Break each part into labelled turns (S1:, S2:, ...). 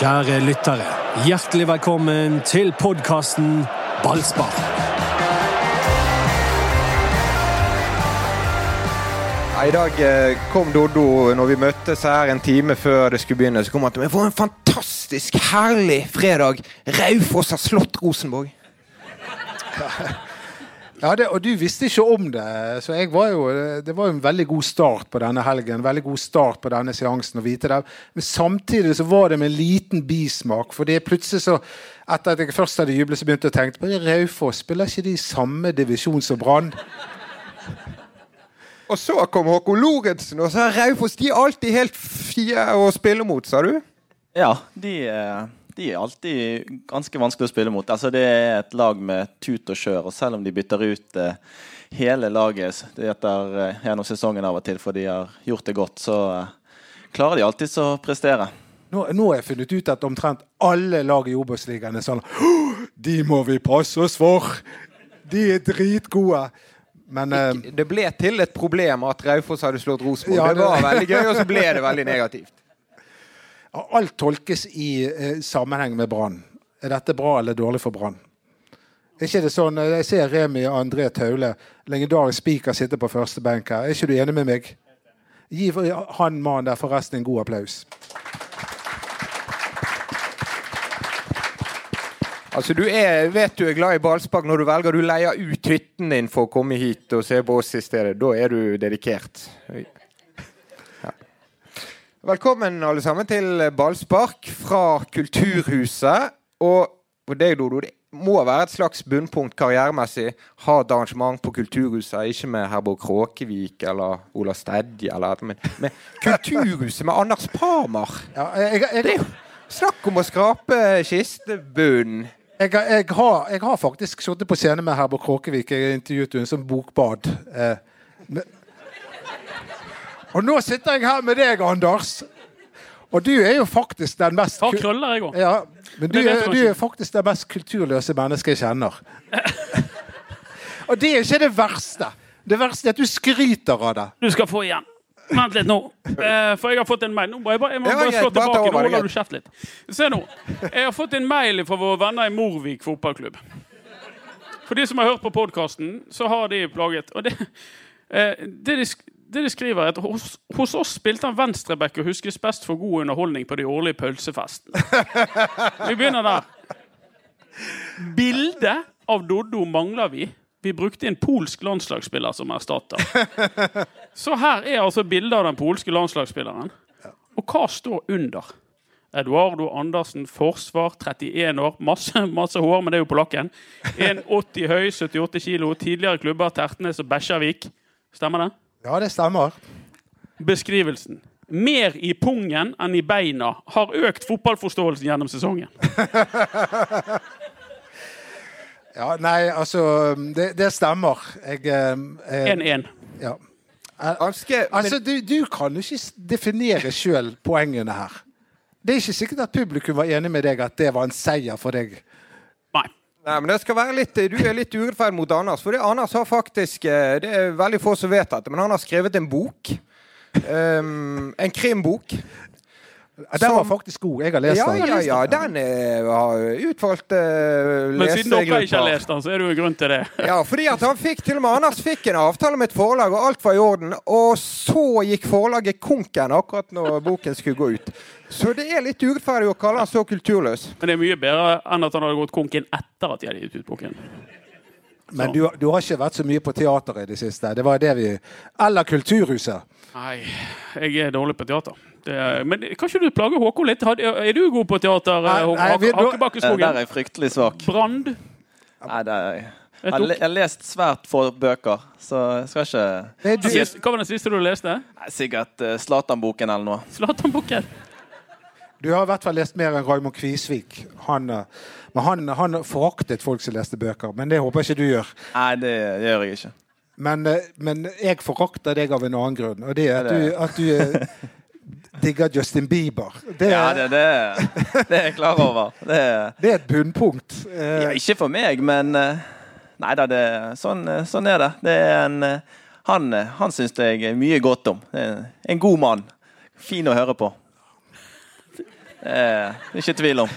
S1: Kjære lyttere, hjertelig velkommen til podkasten Ballspar.
S2: I dag eh, kom Doddo når vi møttes her en time før det skulle begynne. Så kom han til meg for en fantastisk herlig fredag. Raufoss har slått Rosenborg.
S3: Ja, det, og du visste ikke om det, så jeg var jo, det var jo en veldig god start på denne helgen. En veldig god start på denne seansen å vite det. Men samtidig så var det med en liten bismak. For det plutselig så, etter at jeg først hadde jublet, så begynte jeg å tenke på Raufoss. Spiller ikke de i samme divisjon som Brann?
S2: Og så kom Håkon Lorentzen, og så er Raufoss de er alltid helt fie å spille mot, sa du?
S4: Ja, de, eh, de er alltid ganske vanskelig å spille mot. Altså, det er et lag med tut og kjør, og selv om de bytter ut eh, hele laget det etter, eh, gjennom sesongen av og til, for de har gjort det godt, så eh, klarer de alltid å prestere.
S3: Nå, nå har jeg funnet ut at omtrent alle lag i Obos-ligaen er sånn De må vi passe oss for! De er dritgode! Men
S2: Det ble til et problem at Raufoss hadde slått Rosenborg.
S3: Ja,
S2: det
S3: det-
S2: var veldig gøy, og så ble det veldig negativt.
S3: Alt tolkes i eh, sammenheng med Brann. Er dette bra eller dårlig for Brann? Er det sånn, eh, Jeg ser Remi og André Taule, legendarisk spiker, sitte på første benk her. Er ikke du enig med meg? Gi han mannen der forresten en god applaus.
S2: Altså, du er, vet du er glad i ballspark når du velger du leier ut hytten din for å komme hit og se på oss i stedet. Da er du dedikert. Velkommen alle sammen til ballspark fra Kulturhuset. Og og deg, Dodo, det må være et slags bunnpunkt karrieremessig. Ha et arrangement på Kulturhuset, ikke med Herborg Kråkevik eller Ola Stedje, eller men med Kulturhuset med Anders Parmar.
S3: Ja, jeg, jeg,
S2: Det er jo snakk om å skrape kistebunnen.
S3: jeg, jeg, har, jeg har faktisk sittet på scene med Herborg Kråkevik. Jeg intervjuet henne som bokbad. Eh, men- og nå sitter jeg her med deg, Anders. Og du er jo faktisk den mest
S5: Har krøller, jeg òg.
S3: Ja, men du, er, du er faktisk det mest kulturløse mennesket jeg kjenner. Og det er ikke det verste. Det verste er at du skryter av det.
S5: Du skal få igjen. Vent litt nå. Eh, for jeg har fått en mail. Nå må jeg bare, jeg må bare slå tilbake. Nå
S2: er
S5: holder du kjeft litt. Se nå. Jeg har fått en mail fra våre venner i Morvik fotballklubb. For de som har hørt på podkasten, så har de plaget Og det, eh, det, de, det de skriver, er at hos, hos oss spilte han venstreback og huskes best for god underholdning på de årlige pølsefestene. Vi begynner der. Bilde av Doddo mangler vi. Vi brukte en polsk landslagsspiller som erstatter. Så her er altså bildet av den polske landslagsspilleren. Og hva står under? Eduardo Andersen, forsvar, 31 år. Masse, masse hår, men det er jo på lakken. 1,80 høy, 78 kilo. Tidligere klubber Tertnes og Bekkjarvik. Stemmer det?
S3: Ja, det stemmer.
S5: Beskrivelsen. Mer i pungen enn i beina. Har økt fotballforståelsen gjennom sesongen.
S3: Ja, nei, altså Det, det stemmer. Jeg eh, eh,
S5: 1-1.
S3: ja.
S2: Ganske
S3: Altså, du, du kan jo ikke definere sjøl poengene her. Det er ikke sikkert at publikum var enig med deg at det var en seier for deg.
S5: Nei.
S2: Men det skal være litt, Du er litt urettferdig mot Anders. For Anders har faktisk eh, Det er veldig få som vet dette, men han har skrevet en bok. Um, en krimbok.
S3: Den var faktisk god. Jeg har lest
S2: Ja,
S3: den.
S2: ja, ja. Den er, har utvalgt uh,
S5: Men siden dere ikke har lest den, så er det jo grunn til det.
S2: Ja, fordi at han fikk til og med Anders fikk en avtale med et forlag, og alt var i orden. Og så gikk forlaget konken akkurat når boken skulle gå ut. Så det er litt urettferdig å kalle han så kulturløs.
S5: Men det er mye bedre enn at han hadde gått konken etter at de hadde gitt ut boken.
S3: Men du, du har ikke vært så mye på teater i det siste. Det var det vi Eller Kulturhuset.
S5: Nei, jeg er dårlig på teater. Er, men kan ikke du plage Håkon litt? Er du god på teater,
S4: Eh, Der er jeg fryktelig svak.
S5: Brand?
S4: Nei, det er, jeg, jeg har lest svært få bøker, så jeg skal ikke
S3: du,
S5: Hva var den siste du leste?
S4: Nei, Sikkert uh, Zlatan-boken eller noe.
S5: Zlatan-boken.
S3: du har i hvert fall lest mer enn Raymond Kvisvik. Han, eh, men han, han foraktet folk som leste bøker. Men det håper jeg ikke du gjør.
S4: Nei, det gjør jeg ikke.
S3: Men, eh, men jeg forakter deg av en annen grunn, og det er at du, at du eh, digger Justin Bieber. Det,
S4: Ja,
S3: er-
S4: det, det, det er jeg klar over. Det er,
S3: det er et bunnpunkt. Eh,
S4: ja, ikke for meg, men eh, Nei da, det, sånn, eh, sånn er det. det er en, eh, han eh, han syns jeg mye godt om. En god mann. Fin å høre på. Det er ikke tvil om.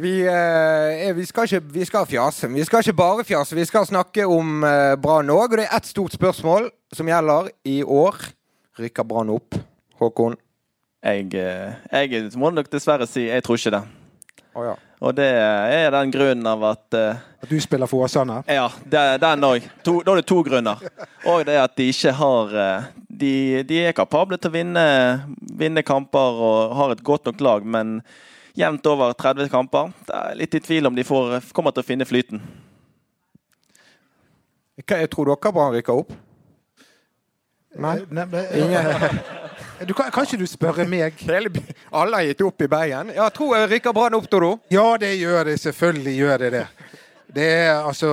S2: Vi, eh, vi, skal ikke, vi skal fjase. Vi skal ikke bare fjase, vi skal snakke om eh, Brann òg. Og det er ett stort spørsmål som gjelder i år. Rykker Brann opp? Håkon?
S4: Jeg, eh, jeg må nok dessverre si jeg tror ikke det.
S2: Oh, ja.
S4: Og det er den grunnen av at eh,
S3: At du spiller for Åsane?
S4: Ja, det, den òg. Da er det to grunner. Og det at de ikke har eh, De, de er kapable til å vinne, vinne kamper og har et godt nok lag, men jevnt over 30 kamper Det er litt i tvil om de får, kommer til å finne flyten.
S2: Hva, jeg tror dere Brann rykker opp? Nei?
S3: Nei, men, du, kan, kan ikke du spørre meg?
S2: Hele, alle har gitt opp i Bergen. Ja, tror jeg rykker Brann opp, Dodo.
S3: Ja, det gjør det. Selvfølgelig gjør det det. Det er altså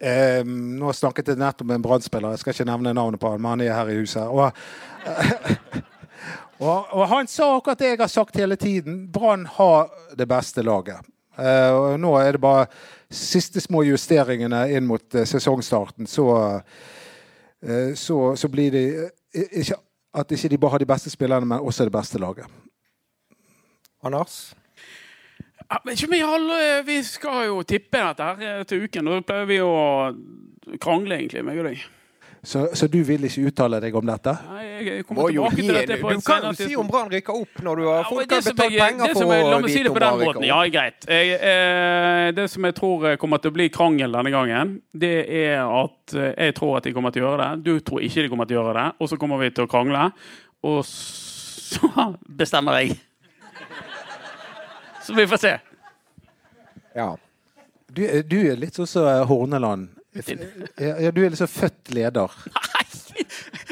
S3: eh, Nå snakket jeg nettopp med en Brann-spiller, jeg skal ikke nevne navnet på han, men han er her i huset. Og, og, og han sa akkurat det jeg har sagt hele tiden. Brann har det beste laget. Eh, og nå er det bare siste små justeringene inn mot eh, sesongstarten, så, eh, så, så blir det eh, ikke, at ikke de bare har de beste spillerne, men også det beste laget.
S2: Anders?
S5: Ja, men ikke vi, alle, vi skal jo tippe dette her eh, til uken. Da pleier vi å krangle, egentlig, meg og deg.
S3: Så, så du vil ikke uttale deg om dette?
S5: Nei, jeg kommer
S2: jo
S5: tilbake til dette på
S2: Du kan jo si om. Brann rykker opp når du har
S5: Ja,
S2: folk har betalt
S5: jeg-
S2: penger for
S5: jeg- La meg si det på den måten. Ja, greit. Jeg, eh, det som jeg tror kommer til å bli krangel denne gangen, det er at eh, jeg tror at de kommer til å gjøre det. Du tror ikke de kommer til å gjøre det. Og så kommer vi til å krangle. Og så bestemmer jeg. Så vi får se.
S2: Ja.
S3: Du, du er litt sånn som Horneland. Ja, ja, du er liksom født leder.
S5: Nei,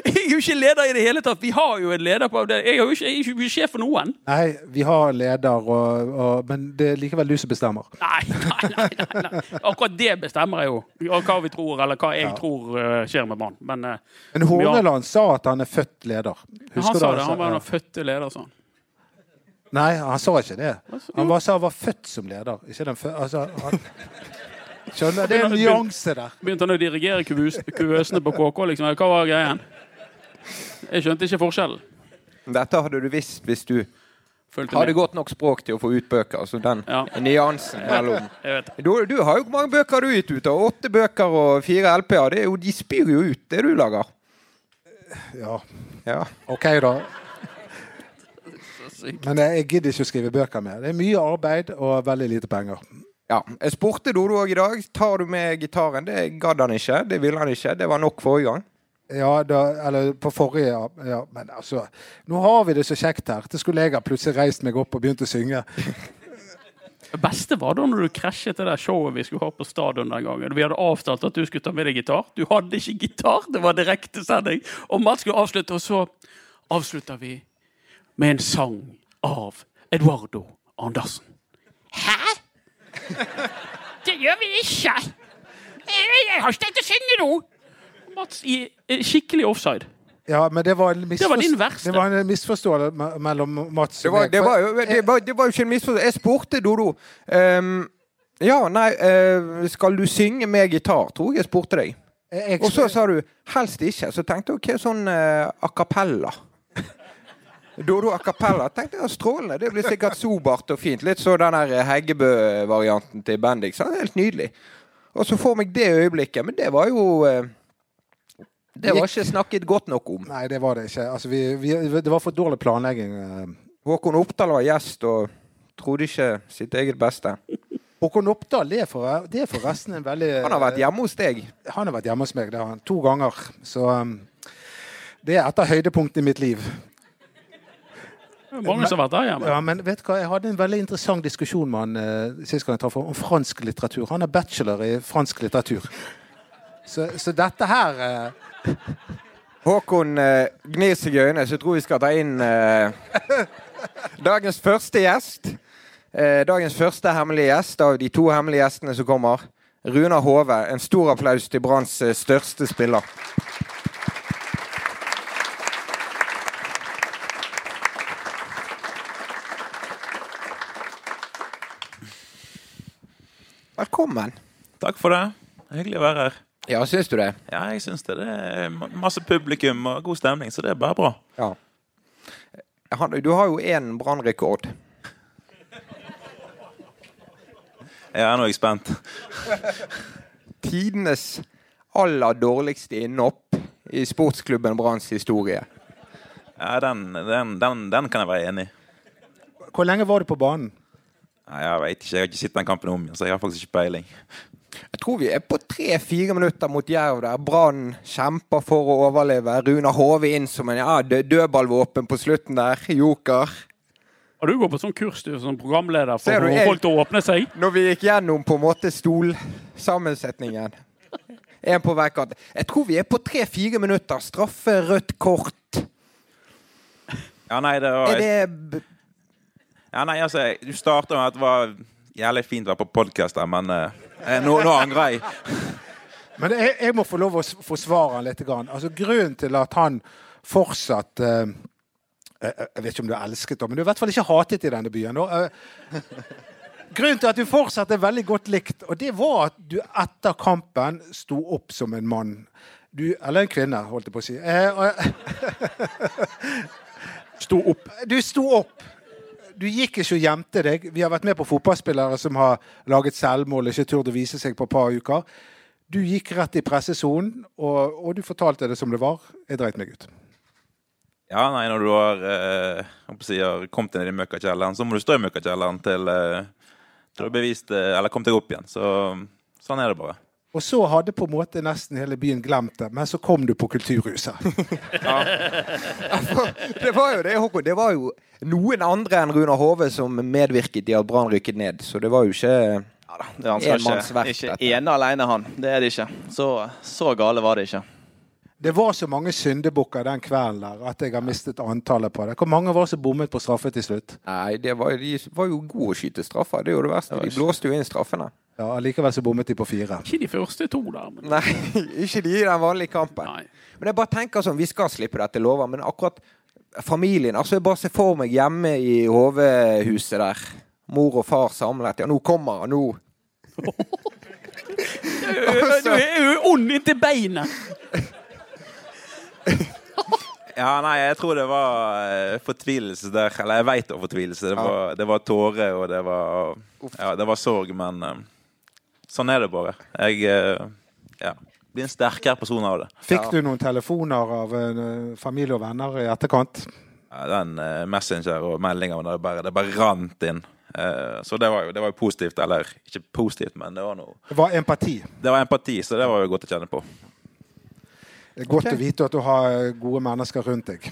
S5: jeg er jo ikke leder i det hele tatt. Vi har jo en leder på det. Jeg er jo ikke, ikke sjef for noen.
S3: Nei, vi har leder, og, og, men det er likevel du som bestemmer.
S5: Nei, nei, nei, nei. Akkurat det bestemmer jeg jo. Og Hva vi tror, eller hva jeg tror eh, skjer med barn Men eh,
S3: Men Horneland sa at han er født leder.
S5: han sa det. Han var
S3: Ja.
S5: den fødte leder, sa han.
S3: Nei, han sa ikke det. Han bare sa han var født som leder. Ikke den fø altså, han... Skjønner? Det er en nyanse der.
S5: Begynte han å dirigere kuvøs, kuvøsene på KK, liksom? Hva var greien? Jeg skjønte ikke forskjellen.
S2: Dette hadde du visst hvis du
S5: Følte
S2: hadde
S5: med.
S2: godt nok språk til å få ut bøker. Altså den
S5: Ja.
S2: nyansen mellom du, du har jo mange bøker du har gitt ut? da? Åtte bøker og fire LP-er. Det er jo, de spyr jo ut, det du lager.
S3: Ja,
S2: Ja.
S3: OK, da. Men jeg gidder ikke å skrive bøker mer. Det er mye arbeid og veldig lite penger.
S2: Ja. Jeg spurte Dodo òg i dag. Tar du med gitaren? Det gadd han ikke. Det ville han ikke. Det var nok forrige gang.
S3: Ja, da, eller på forrige ja, ja, Men altså Nå har vi det så kjekt her. Det skulle jeg ha plutselig reist meg opp og begynt å synge.
S5: Det beste var da når du krasjet det der showet vi skulle ha på stadion den gangen. Vi hadde avtalt at du skulle ta med deg gitar. Du hadde ikke gitar. Det var direktesending. Og Mats skulle avslutte, og så avslutter vi med en sang av Eduardo Andersen. Det gjør vi ikke! Jeg har ikke tenkt å synge nå! Mats i eh, skikkelig offside.
S3: Ja, men det var en,
S5: Det var din verste.
S3: det var en misforståelse mellom Mats
S2: Det
S3: og
S2: var,
S3: meg.
S2: det var, jo, det var, det var ikke en misforståelse. Jeg spurte Dodo um, Ja, nei, uh, skal du synge med gitar? Tror jeg jeg spurte deg. Og så sa du helst ikke. Så tenkte jeg ok, sånn uh, a cappella. Dodo a cappella. Tenk jeg, Strålende. Det blir sikkert sobart og fint. Litt så den der Heggebø-varianten til Bendik. Så det er helt nydelig. Og så får meg det øyeblikket. Men det var jo eh, Det var ikke snakket godt nok om.
S3: Nei, det var det ikke. Altså, vi, vi, det var for dårlig planlegging. eh.
S2: Håkon Oppdal var gjest og trodde ikke sitt eget beste.
S3: Håkon Oppdal det er, for, det er forresten en veldig
S2: Han har vært hjemme hos deg.
S3: Han har vært hjemme hos meg det har han, to ganger. Så um, det er et av høydepunktene i mitt liv.
S5: Mange som har vært der hjemme.
S3: Ja, men vet du hva? Jeg hadde en veldig interessant diskusjon med han eh, sist gang jeg traff ham, om fransk litteratur. Han er bachelor i fransk litteratur. Så, så dette her eh,
S2: Håkon eh, gnir seg i øynene, så jeg tror vi skal ta inn eh, dagens første gjest. Eh, dagens første hemmelige gjest av de to hemmelige gjestene som kommer. Runar Hove. En stor applaus til Branns eh, største spiller. Velkommen.
S6: Takk for det. Hyggelig å være her.
S2: Ja, syns du det?
S6: Ja, jeg syns det. Det er masse publikum og god stemning, så det er bare bra.
S2: Ja. Du har jo én brannrekord.
S6: Ja, nå er jeg spent.
S2: Tidenes aller dårligste innhopp i sportsklubben Branns historie.
S6: Ja, den, den, den, den kan jeg være enig i.
S3: Hvor lenge var du på banen?
S6: Jeg vet ikke, jeg har ikke sett den kampen om igjen, så jeg har faktisk ikke peiling.
S2: Jeg tror vi er på tre-fire minutter mot Jerv der. Brann kjemper for å overleve. Runa Hove inn som en ja, dødballvåpen på slutten der. Joker.
S5: Har du går på sånn kurs du som programleder for
S2: du,
S5: å få
S2: jeg-
S5: folk til å åpne seg.
S2: Når vi gikk gjennom på en måte stolsammensetningen. Én på hver kant. Jeg tror vi er på tre-fire minutter. Straffe, rødt kort.
S6: Ja, nei, det var,
S2: Er det
S6: ja, nei, altså, du starta med at det var jævlig fint å være på podkast men eh, nå, nå angrer jeg.
S3: Men jeg, jeg må få lov å forsvare han litt. Grann. Altså, grunnen til at han fortsatt eh, jeg jeg vet ikke om du er elsket, men du er i hvert fall ikke hatet i denne byen. Eh, Grunnen til at du fortsatt er veldig godt likt, og det var at du etter kampen sto opp som en mann. Du, eller en kvinne, holdt jeg på å si. Eh, og,
S5: Sto opp.
S3: du sto opp. Du gikk ikke og gjemte deg. Vi har vært med på fotballspillere som har laget selvmål ikke turt å vise seg på et par uker. Du gikk rett i pressesonen, og, og du fortalte det som det var. Jeg dreit meg ut.
S6: Ja, nei, når du har, eh, kommet ned i møkkakjelleren, så må du stå i møkkakjelleren til, eh, til du har bevist det, eller kommet deg opp igjen. Så sånn er det bare.
S3: Og så hadde på en måte nesten hele byen glemt det, men så kom du på Kulturhuset.
S2: Det var jo det, Håkon. Det var jo noen andre enn Runar Hove som medvirket i at Brann rykket ned. Så det var jo ikke
S4: Ja da, det er
S2: Enmannsverk,
S4: ikke, ikke ene alene, han. Det er det ikke. Så, så gale var det ikke.
S3: Det var så mange syndebukker den kvelden der at jeg har mistet antallet på det. Hvor mange var det som bommet på straffe til slutt?
S2: Nei, det var, de var jo gode å skyte straffer. Det er jo det verste. De blåste jo inn straffene.
S3: Ja, Allikevel så bommet de på fire.
S5: Ikke de første to der, men
S2: Nei, ikke de i den vanlige kampen.
S5: nei.
S2: Men jeg bare tenker sånn, Vi skal slippe dette, lover, men akkurat familien altså Jeg bare ser for meg hjemme i HV-huset der. Mor og far samlet. Ja, nå kommer han, nå.
S5: Du er jo ond inntil beinet!
S6: Ja, nei, jeg tror det var eh, fortvilelse der. Eller jeg veit var fortvilelse. Det var, det var tårer, og det var, ja, det var sorg, men eh, sånn er det bare. Jeg eh, ja, blir en sterkere person av det.
S3: Fikk du noen telefoner av familie og venner i etterkant?
S6: Ja, den Messenger og meldinger det bare, det bare rant inn. Så det var, jo, det var jo positivt. Eller ikke positivt, men det var noe
S3: Det var empati.
S6: Det var empati, så det var jo godt å kjenne på.
S3: Det er godt
S2: okay.
S3: å vite at du har gode mennesker rundt deg.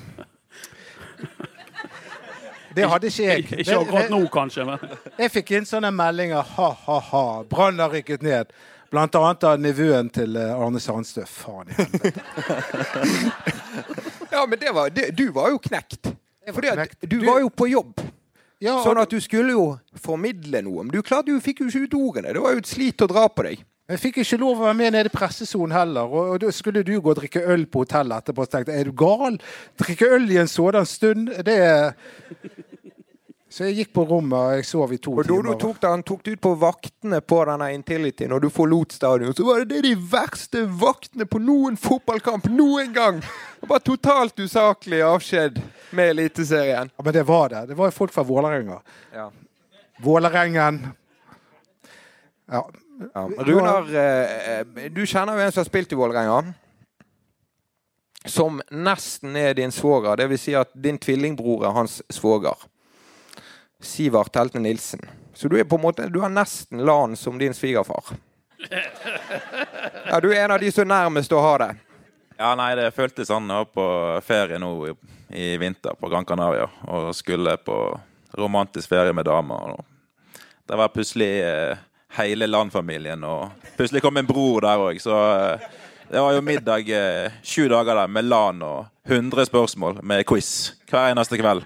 S3: Det hadde ikke jeg.
S5: Ikke akkurat nå, kanskje, men
S3: Jeg fikk inn sånne meldinger. Ha-ha-ha. Brann har rykket ned. Blant annet av nevøen til eh, Arne Sandstø. Faen i helvete.
S2: Ja, men det var, det, du var jo knekt. Fordi at du
S3: Du-
S2: var jo på jobb.
S3: Ja,
S2: Sånn at du skulle jo formidle noe. Men du klarte jo, fikk jo ikke ut ordene. Det var jo et slit å dra på deg.
S3: Jeg fikk ikke lov å være med nede i pressesonen heller. Og, og da skulle du gå og drikke øl på hotellet etterpå. Så tenkte jeg, er du gal? Drikke øl i en sådan stund? Det er Så jeg gikk på rommet, og jeg sov i to
S2: Og
S3: timer.
S2: tok det, han tok det ut på vaktene på denne Intility når du forlot stadion. Så var det det de verste vaktene på noen fotballkamp noen gang! Det var totalt usaklig avskjed med Eliteserien.
S3: Ja, men det var det. Det var folk fra Vålerenga.
S2: Ja.
S3: Vålerengen. Ja.
S2: Ja. Runar, eh, du kjenner jo en som har spilt i Vålerenga. Som nesten er din svoger. Det vil si at din tvillingbror er hans svoger. Sivert Helte Nilsen. Så du er på en måte, du har nesten LAN som din svigerfar. Ja, du er en av de som er nærmest å ha det.
S6: Ja, nei, det føltes sånn. Jeg var på ferie nå i, i vinter på Gran Canaria og skulle på romantisk ferie med damer. Og det var plutselig eh, hele landfamilien, og plutselig kom en bror der òg. Så eh, det var jo middag eh, sju dager der med LAN og 100 spørsmål med quiz hver eneste kveld.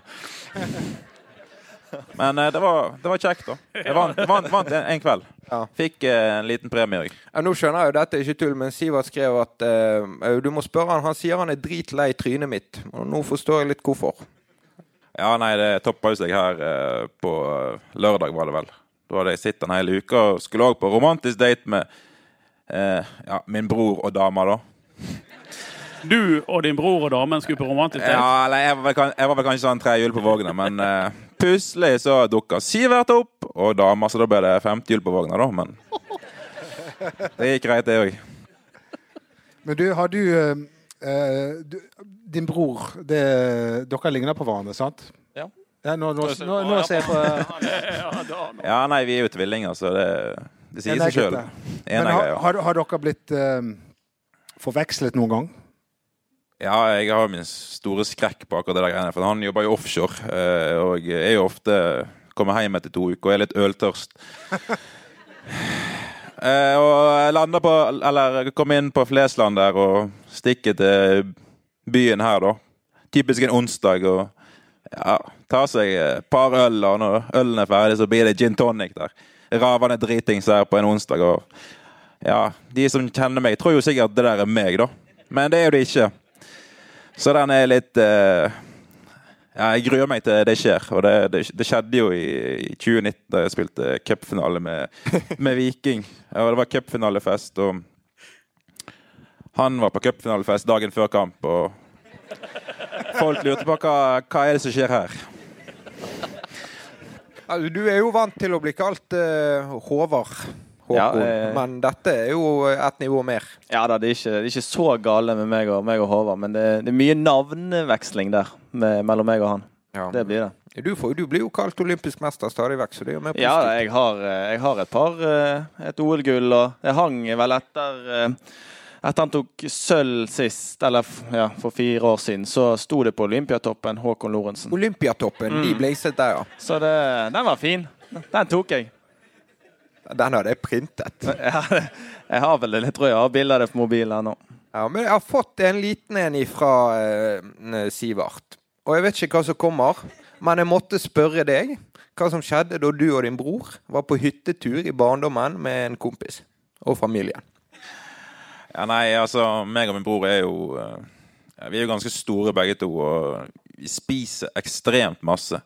S6: Men eh, det, var, det var kjekt, da. Jeg vant, vant, vant en, en kveld.
S2: Ja.
S6: Fikk en liten premie òg.
S2: Ja, nå skjønner jeg jo dette er ikke tull, men Sivert skrev at eh, du må spørre han, han sier han er dritlei trynet mitt. Og nå forstår jeg litt hvorfor.
S6: Ja, nei, det toppa seg her eh, på lørdag, var det vel. Da hadde jeg sittet en hel uke og skulle òg på romantisk date med eh, ja, min bror og dama, da.
S5: du og din bror og damen skulle på romantisk date?
S6: Ja, eller jeg var vel, jeg var vel kanskje sånn tre hjul på vogna, men eh, plutselig så dukka Sivert opp, og dama, så da ble det femte hjul på vogna, da. Men det gikk greit, det òg.
S3: Men du, har du, eh, eh, du Din bror det, Dere ligner på hverandre, sant?
S4: Ja.
S3: nå, nå, nå, nå ser jeg på
S5: Ja,
S6: nei, vi er jo tvillinger, så det, det sier seg sjøl.
S3: Men har, har, har dere blitt eh, forvekslet noen gang?
S6: Ja, jeg har min store skrekk på akkurat det der greiene. For han jobber jo offshore, eh, og er jo ofte kommer hjem etter to uker og er litt øltørst. Eh, og lander på Eller kommer inn på Flesland der og stikker til byen her, da. Typisk en onsdag. og ja, tar seg et par øl, og når ølen er ferdig, så blir det gin tonic der. Ravende dritings her på en onsdag. og ja, De som kjenner meg, tror jo sikkert det der er meg, da. Men det er jo det ikke. Så den er litt uh, Ja, jeg gruer meg til det skjer. Og det, det, det skjedde jo i, i 2019, da jeg spilte cupfinale med, med Viking. Og det var cupfinalefest, og han var på cupfinalefest dagen før kamp, og folk lurte på hva, hva er det som skjer her.
S2: Du er jo vant til å bli kalt uh, Håvard. Håkon.
S4: Ja, eh.
S2: Men dette er jo et nivå mer.
S4: Ja da, det er ikke, det er ikke så gale med meg og, meg og Håvard, men det, det er mye navneveksling der med, mellom meg og han. Det blir det.
S2: Du, får, du blir jo kalt olympisk mester stadig vekk, så det er jo mer
S4: Ja, jeg har, eh, jeg har et par eh, Et OL-gull, og det hang vel etter Etter han tok sølv sist, eller ja, for fire år siden, så sto det på Olympiatoppen Håkon Lorentzen.
S2: Olympiatoppen,
S4: Mm.
S2: de blazet der, ja.
S4: Så det, den var fin. Den tok jeg.
S2: Den hadde jeg printet.
S4: Ja, jeg har vel det, jeg tror jeg har bilde av det på mobilen nå.
S2: Ja, men jeg har fått en liten en fra eh, Sivert. Og jeg vet ikke hva som kommer, men jeg måtte spørre deg hva som skjedde da du og din bror var på hyttetur i barndommen med en kompis og familien.
S6: Ja, nei, altså, meg og min bror er jo eh, ja, Vi er jo ganske store begge to, og vi spiser ekstremt masse.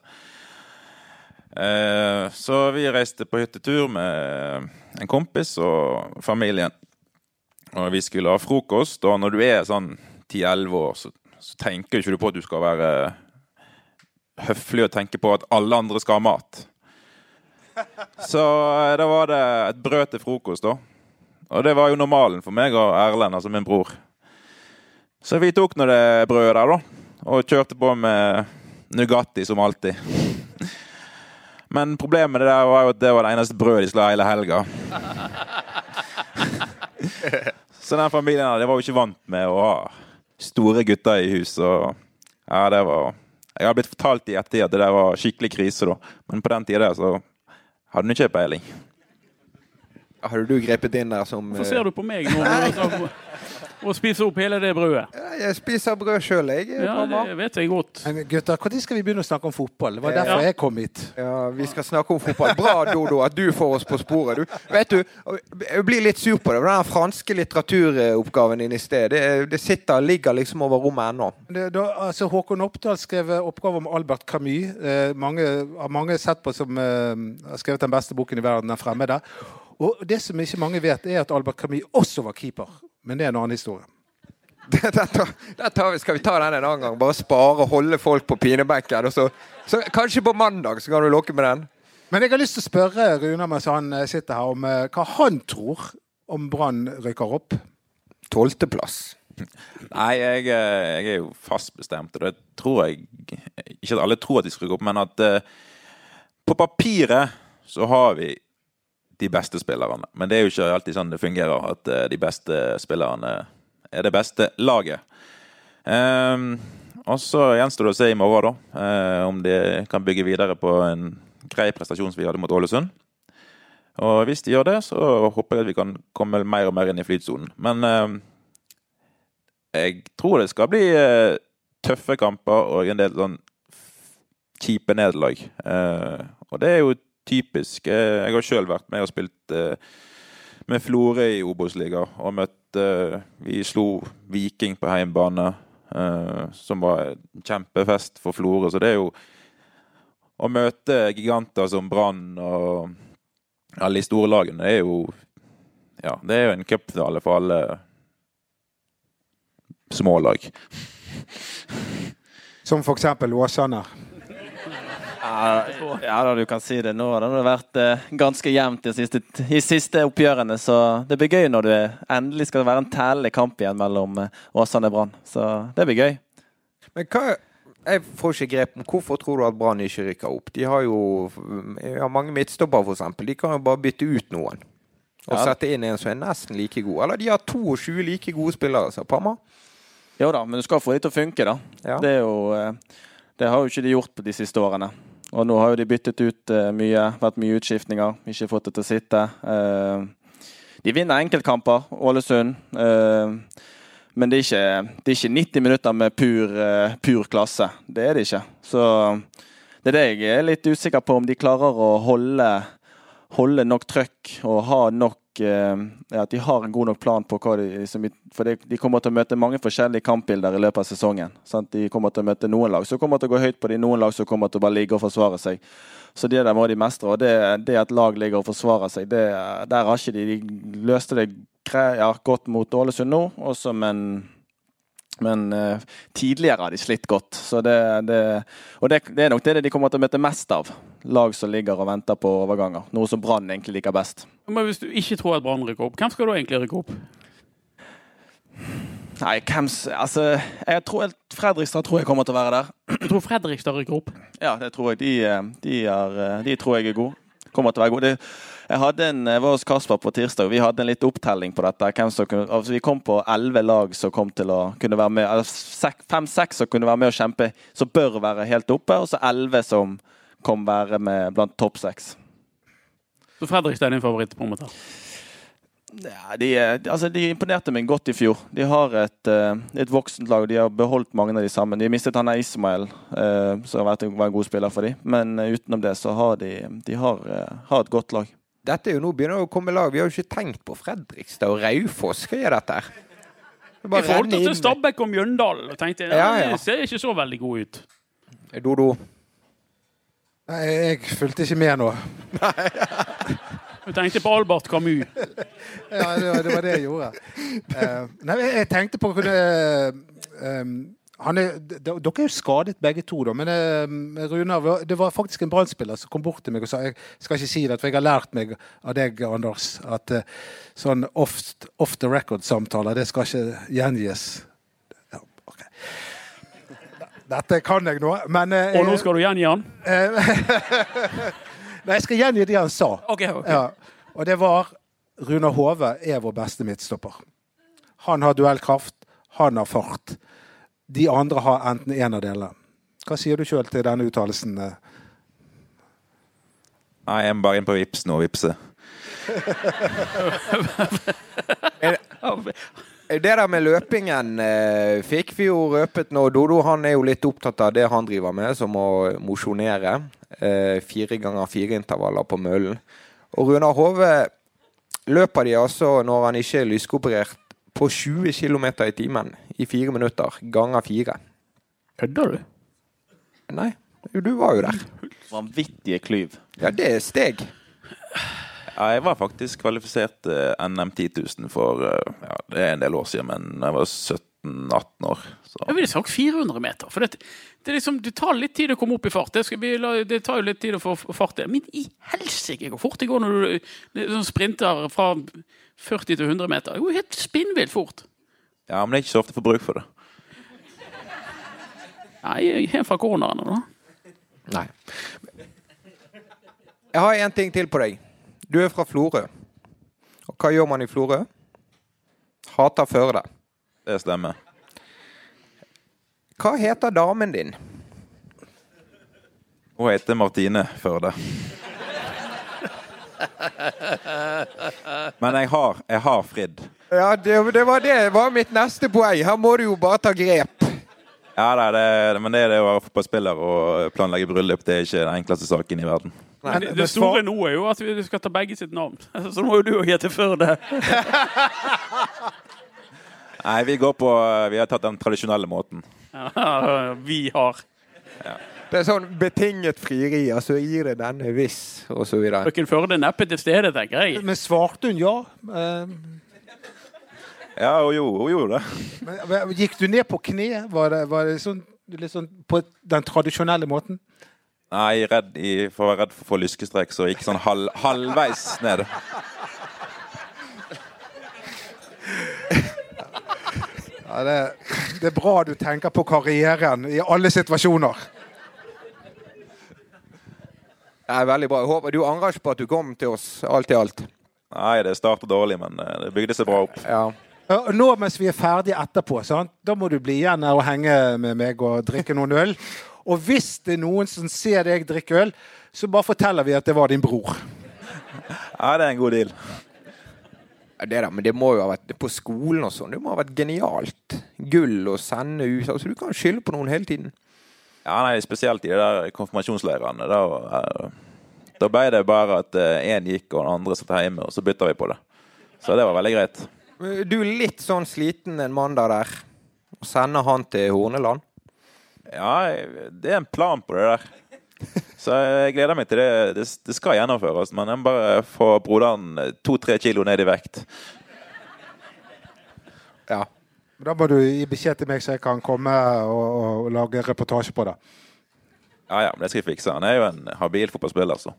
S6: Eh, så vi reiste på hyttetur med en kompis og familien. Og vi skulle ha frokost, og når du er sånn 10-11 år, så, så tenker ikke på at du skal være høflig og tenke på at alle andre skal ha mat. Så eh, da var det et brød til frokost, da. Og det var jo normalen for meg og Erlend, altså min bror. Så vi tok nå det brødet der, da. Og kjørte på med Nugatti som alltid. Men problemet med det der var jo at det var det eneste brødet de skulle ha hele helga. Så den familien her, var jo ikke vant med å ha store gutter i hus. Og ja, det var Jeg har blitt fortalt i ettertid at det der var skikkelig krise, da. Men på den tida der så hadde hun ikke peiling.
S2: Hadde du grepet inn der som
S5: Hvorfor ser du på meg nå og spiser opp hele det brødet?
S2: eh, Jeg spiser brød sjøl, jeg.
S5: Ja, det vet jeg godt.
S3: Men gutter, Når skal vi begynne å snakke om fotball? Det var
S2: Ja.
S3: derfor jeg kom hit.
S2: Ja, Vi skal snakke om fotball. Bra, Dodo, at du får oss på sporet. Du, vet du, Jeg blir litt sur på det. Den franske litteraturoppgaven din i sted, det, det sitter, ligger liksom over rommet ennå.
S3: Da, altså, Håkon Oppdal skrev oppgave om Albert Camus. Eh, mange har mange sett på som eh, har skrevet den beste boken i verden, 'Den fremmede'. Og det som ikke mange vet, er at Albert Camus også var keeper. Men det er en annen historie.
S2: Den tar, det tar vi, skal vi ta den en annen gang? Bare spare og holde folk på pinebenken. Så, så kanskje på mandag så kan du lokke med den.
S3: Men jeg har lyst til å spørre Runar mens han eh, sitter her, om eh, hva han tror om Brann rykker opp.
S2: Tolvteplass.
S6: Nei, jeg, eh, jeg er jo fast bestemt, og det tror jeg Ikke at alle tror at de skal rykke opp, men at uh, på papiret så har vi de beste spillerne. Men det er jo ikke alltid sånn det fungerer, at eh, de beste spillerne er det beste laget. Um, og så gjenstår det å se i morgen, da, om om de kan bygge videre på en grei prestasjon som vi hadde mot Ålesund. Og hvis de gjør det, så håper jeg at vi kan komme mer og mer inn i flytsonen. Men um, jeg tror det skal bli uh, tøffe kamper og en del sånn kjipe nederlag. Uh, og det er jo typisk. Eh, jeg har sjøl vært med og spilt eh, med Florø i Obos-liga og møtt eh, Vi slo Viking på heimbane, som var en kjempefest for Florø. Så det er jo å møte giganter som Brann og alle de store lagene, det er jo Ja, det er jo en cupfinale for alle små lag.
S3: Som f.eks. Åsane.
S4: Ja, ja da, du kan si det. Nå Det har vært eh, ganske jevnt de siste, de siste oppgjørene. Så det blir gøy når det endelig skal være en tellende kamp igjen mellom eh, Åsane og Brann. Så det blir gøy.
S2: Men hva Jeg får ikke grep om hvorfor tror du at Brann ikke rykker opp? De har jo ja, mange midtstoppere, f.eks. De kan jo bare bytte ut noen. Og
S4: Ja.
S2: sette inn en som er nesten like god. Eller de har 22 like gode spillere, sa Parma.
S4: Jo da, men du skal få de til å funke, da.
S2: Ja.
S4: Det, jo, eh, det har jo ikke de gjort på de siste årene. Og nå har jo de byttet ut eh, mye, vært mye utskiftninger, ikke fått det til å sitte. Eh, De vinner enkeltkamper, Ålesund. eh, Men det er, ikke, det er ikke 90 minutter med pur, pur klasse. Det er det ikke. Så det er det jeg er litt usikker på, om de klarer å holde, holde nok trøkk og ha nok ja, At de har en god nok plan på hva de For de, kommer til å møte mange forskjellige kampbilder i løpet av sesongen. Sant? De kommer til å møte noen lag som kommer til å gå høyt på de, noen lag som kommer til å bare ligge og forsvare seg. Så det der må de mestre. Og det, det at lag ligger og forsvarer seg, det, der har ikke de De løste det ja, godt mot Ålesund nå, også, men men eh, tidligere har de slitt godt. Så det, det, og det, det er nok det de kommer til å møte mest av. Lag som ligger og venter på overganger. Noe som Brann egentlig liker best.
S5: Men hvis du ikke tror at Brann rykker opp, hvem skal da egentlig rykke opp?
S4: Nei, hvem Altså, jeg tror Fredrikstad tror jeg kommer til å være der.
S5: Du tror Fredrikstad rykker opp?
S4: Ja, det tror jeg. De, eh, de, er, eh, de tror jeg er gode. Kommer til å være gode. Det, jeg en, jeg var hos Kasper på tirsdag, og vi hadde en litt opptelling på dette. Kunne, altså vi kom på elleve lag som kom til å kunne være med. altså Fem-seks som kunne være med og kjempe, som bør være helt oppe. Og så elleve som kom være med blant topp seks.
S5: Så Fredrikstad er din favoritt? på en måte.
S4: Ja, de, altså, de imponerte meg godt i fjor. De har et, eh, et voksent lag. De har beholdt mange av de sammen. De mistet han Ismael, eh, som har vært en, var en god spiller for dem. Men eh, utenom det så har de, de har, har et godt lag.
S2: Dette er jo nå begynner det å komme lag. Vi har jo ikke tenkt på Fredrikstad og Raufoss. Hva er dette her? er
S5: Jeg forholdt oss til. Stabæk og Mjøndalen og tenkte ja,
S2: Ja, ja.
S5: det ser ikke så veldig god ut.
S2: Dodo.
S3: Nei, jeg fulgte ikke med nå.
S5: Du tenkte på Albert Camus.
S3: Ja, det var det, jeg gjorde. Uh, nei, jeg, tenkte på kunne, uh, han er, Dere er jo skadet begge to, da. Men eh, Runar, det var faktisk en Brann-spiller som kom bort til meg og sa Jeg skal ikke si det, for jeg har lært meg av deg, Anders, at eh, sånn off, off the record-samtaler, det skal ikke gjengis. Ja, okay. Dette kan jeg nå, men eh,
S5: Og nå skal du gjengi han?
S3: Nei, jeg skal gjengi det han sa.
S5: Okay, okay.
S3: Ja, og det var Runar Hove er vår beste midtstopper. Han har duellkraft, han har fart. De andre har enten en av delene. Hva sier du sjøl til denne uttalelsen? eh?
S6: Nei, jeg må bare inn på Vips nå og vippse.
S2: Det der med løpingen eh, fikk vi jo røpet nå. Dodo han er jo litt opptatt av det han driver med, som å mosjonere. Eh, fire ganger fire intervaller på møllen. Og Runar Hove løper de altså, når han ikke er lyskoperert, på 20 km i timen i fire minutter. Ganger fire.
S5: Kødder du?
S2: Nei, du var jo der.
S4: Vanvittige klyv.
S2: Ja, det er steg.
S6: Ja, jeg var faktisk kvalifisert til NM 10 000 for eh, ja, det er en del år siden, men jeg var 17-18 år. Så.
S5: Jeg ville sagt 400 meter. For det, det, er liksom, det tar litt tid å komme opp i fart. Det, la- det tar jo litt tid å få fart. Men i helsike hvor fort det går når du sprinter fra 40 til 100 meter. Det går helt spinnvilt fort.
S6: Ja, men det er ikke så ofte for får bruk for det.
S5: Nei, helt fra koronaene da.
S2: Nei. Jeg har en ting til på deg. Du er fra Florø. Og hva gjør man i Florø? Hater Førde.
S6: Det stemmer.
S2: Hva heter damen din?
S6: Hun heter Martine Førde. Men jeg har, jeg har fridd.
S2: Ja, det, det var det var mitt neste poeng. Her må du jo bare ta grep.
S6: Ja, det, er det, men det er det å være fotballspiller og planlegge bryllup. Det er ikke den enkleste saken i verden.
S5: Men det, det store nå er jo at vi skal ta begge sitt navn. Så må jo du òg hete Førde.
S6: Nei, vi går på Vi har tatt den tradisjonelle måten.
S5: Ja, vi har.
S2: Det er sånn betinget frieri. Altså gir det denne hvis, og så videre.
S5: Frøken Førde er neppe til stede, tenker jeg.
S3: Men svarte hun ja? Eh,
S6: Ja, hun gjorde, hun gjorde det.
S3: Men, men, gikk du ned på kne? Var det, var det sånn, litt sånn på den tradisjonelle måten?
S6: Nei, redd i, for å være redd for å få lyskestrek, så gikk sånn halv, halvveis ned.
S3: Ja, det, det er bra du tenker på karrieren i alle situasjoner.
S2: Er veldig bra. Jeg håper Du angrer ikke på at du kom til oss, alt i alt?
S6: Nei, det startet dårlig, men eh, det bygde seg bra opp.
S2: Ja.
S3: Ja, Nå mens vi er ferdige etterpå, sant? da må du bli igjen her og henge med meg og drikke noen øl. Og hvis det er noen som ser deg drikke øl, så bare forteller vi at det var din bror.
S6: Ja, det er en god deal.
S2: Det da, men det må jo ha vært på skolen og sånn. Det må ha vært genialt. Gull å sende ut. Altså, du kan skylde på noen hele tiden.
S6: Ja, nei, Spesielt i de der konfirmasjonsleirene. Da, eh, da ble det bare at én gikk og den andre satt hjemme, og så bytta vi på det. Så det var veldig greit.
S2: Du er litt sånn sliten en mandag der. Sender han til Horneland.
S6: Ja, det er en plan på det der. Så jeg gleder meg til det. Det, det skal gjennomføres, men jeg må bare få broderen to-tre kilo ned i vekt.
S2: Ja.
S3: Da må du gi beskjed til meg, så jeg kan komme og, og lage reportasje på det.
S6: Ja, ja, men det skal jeg fikse. Han er jo en habil fotballspiller, så.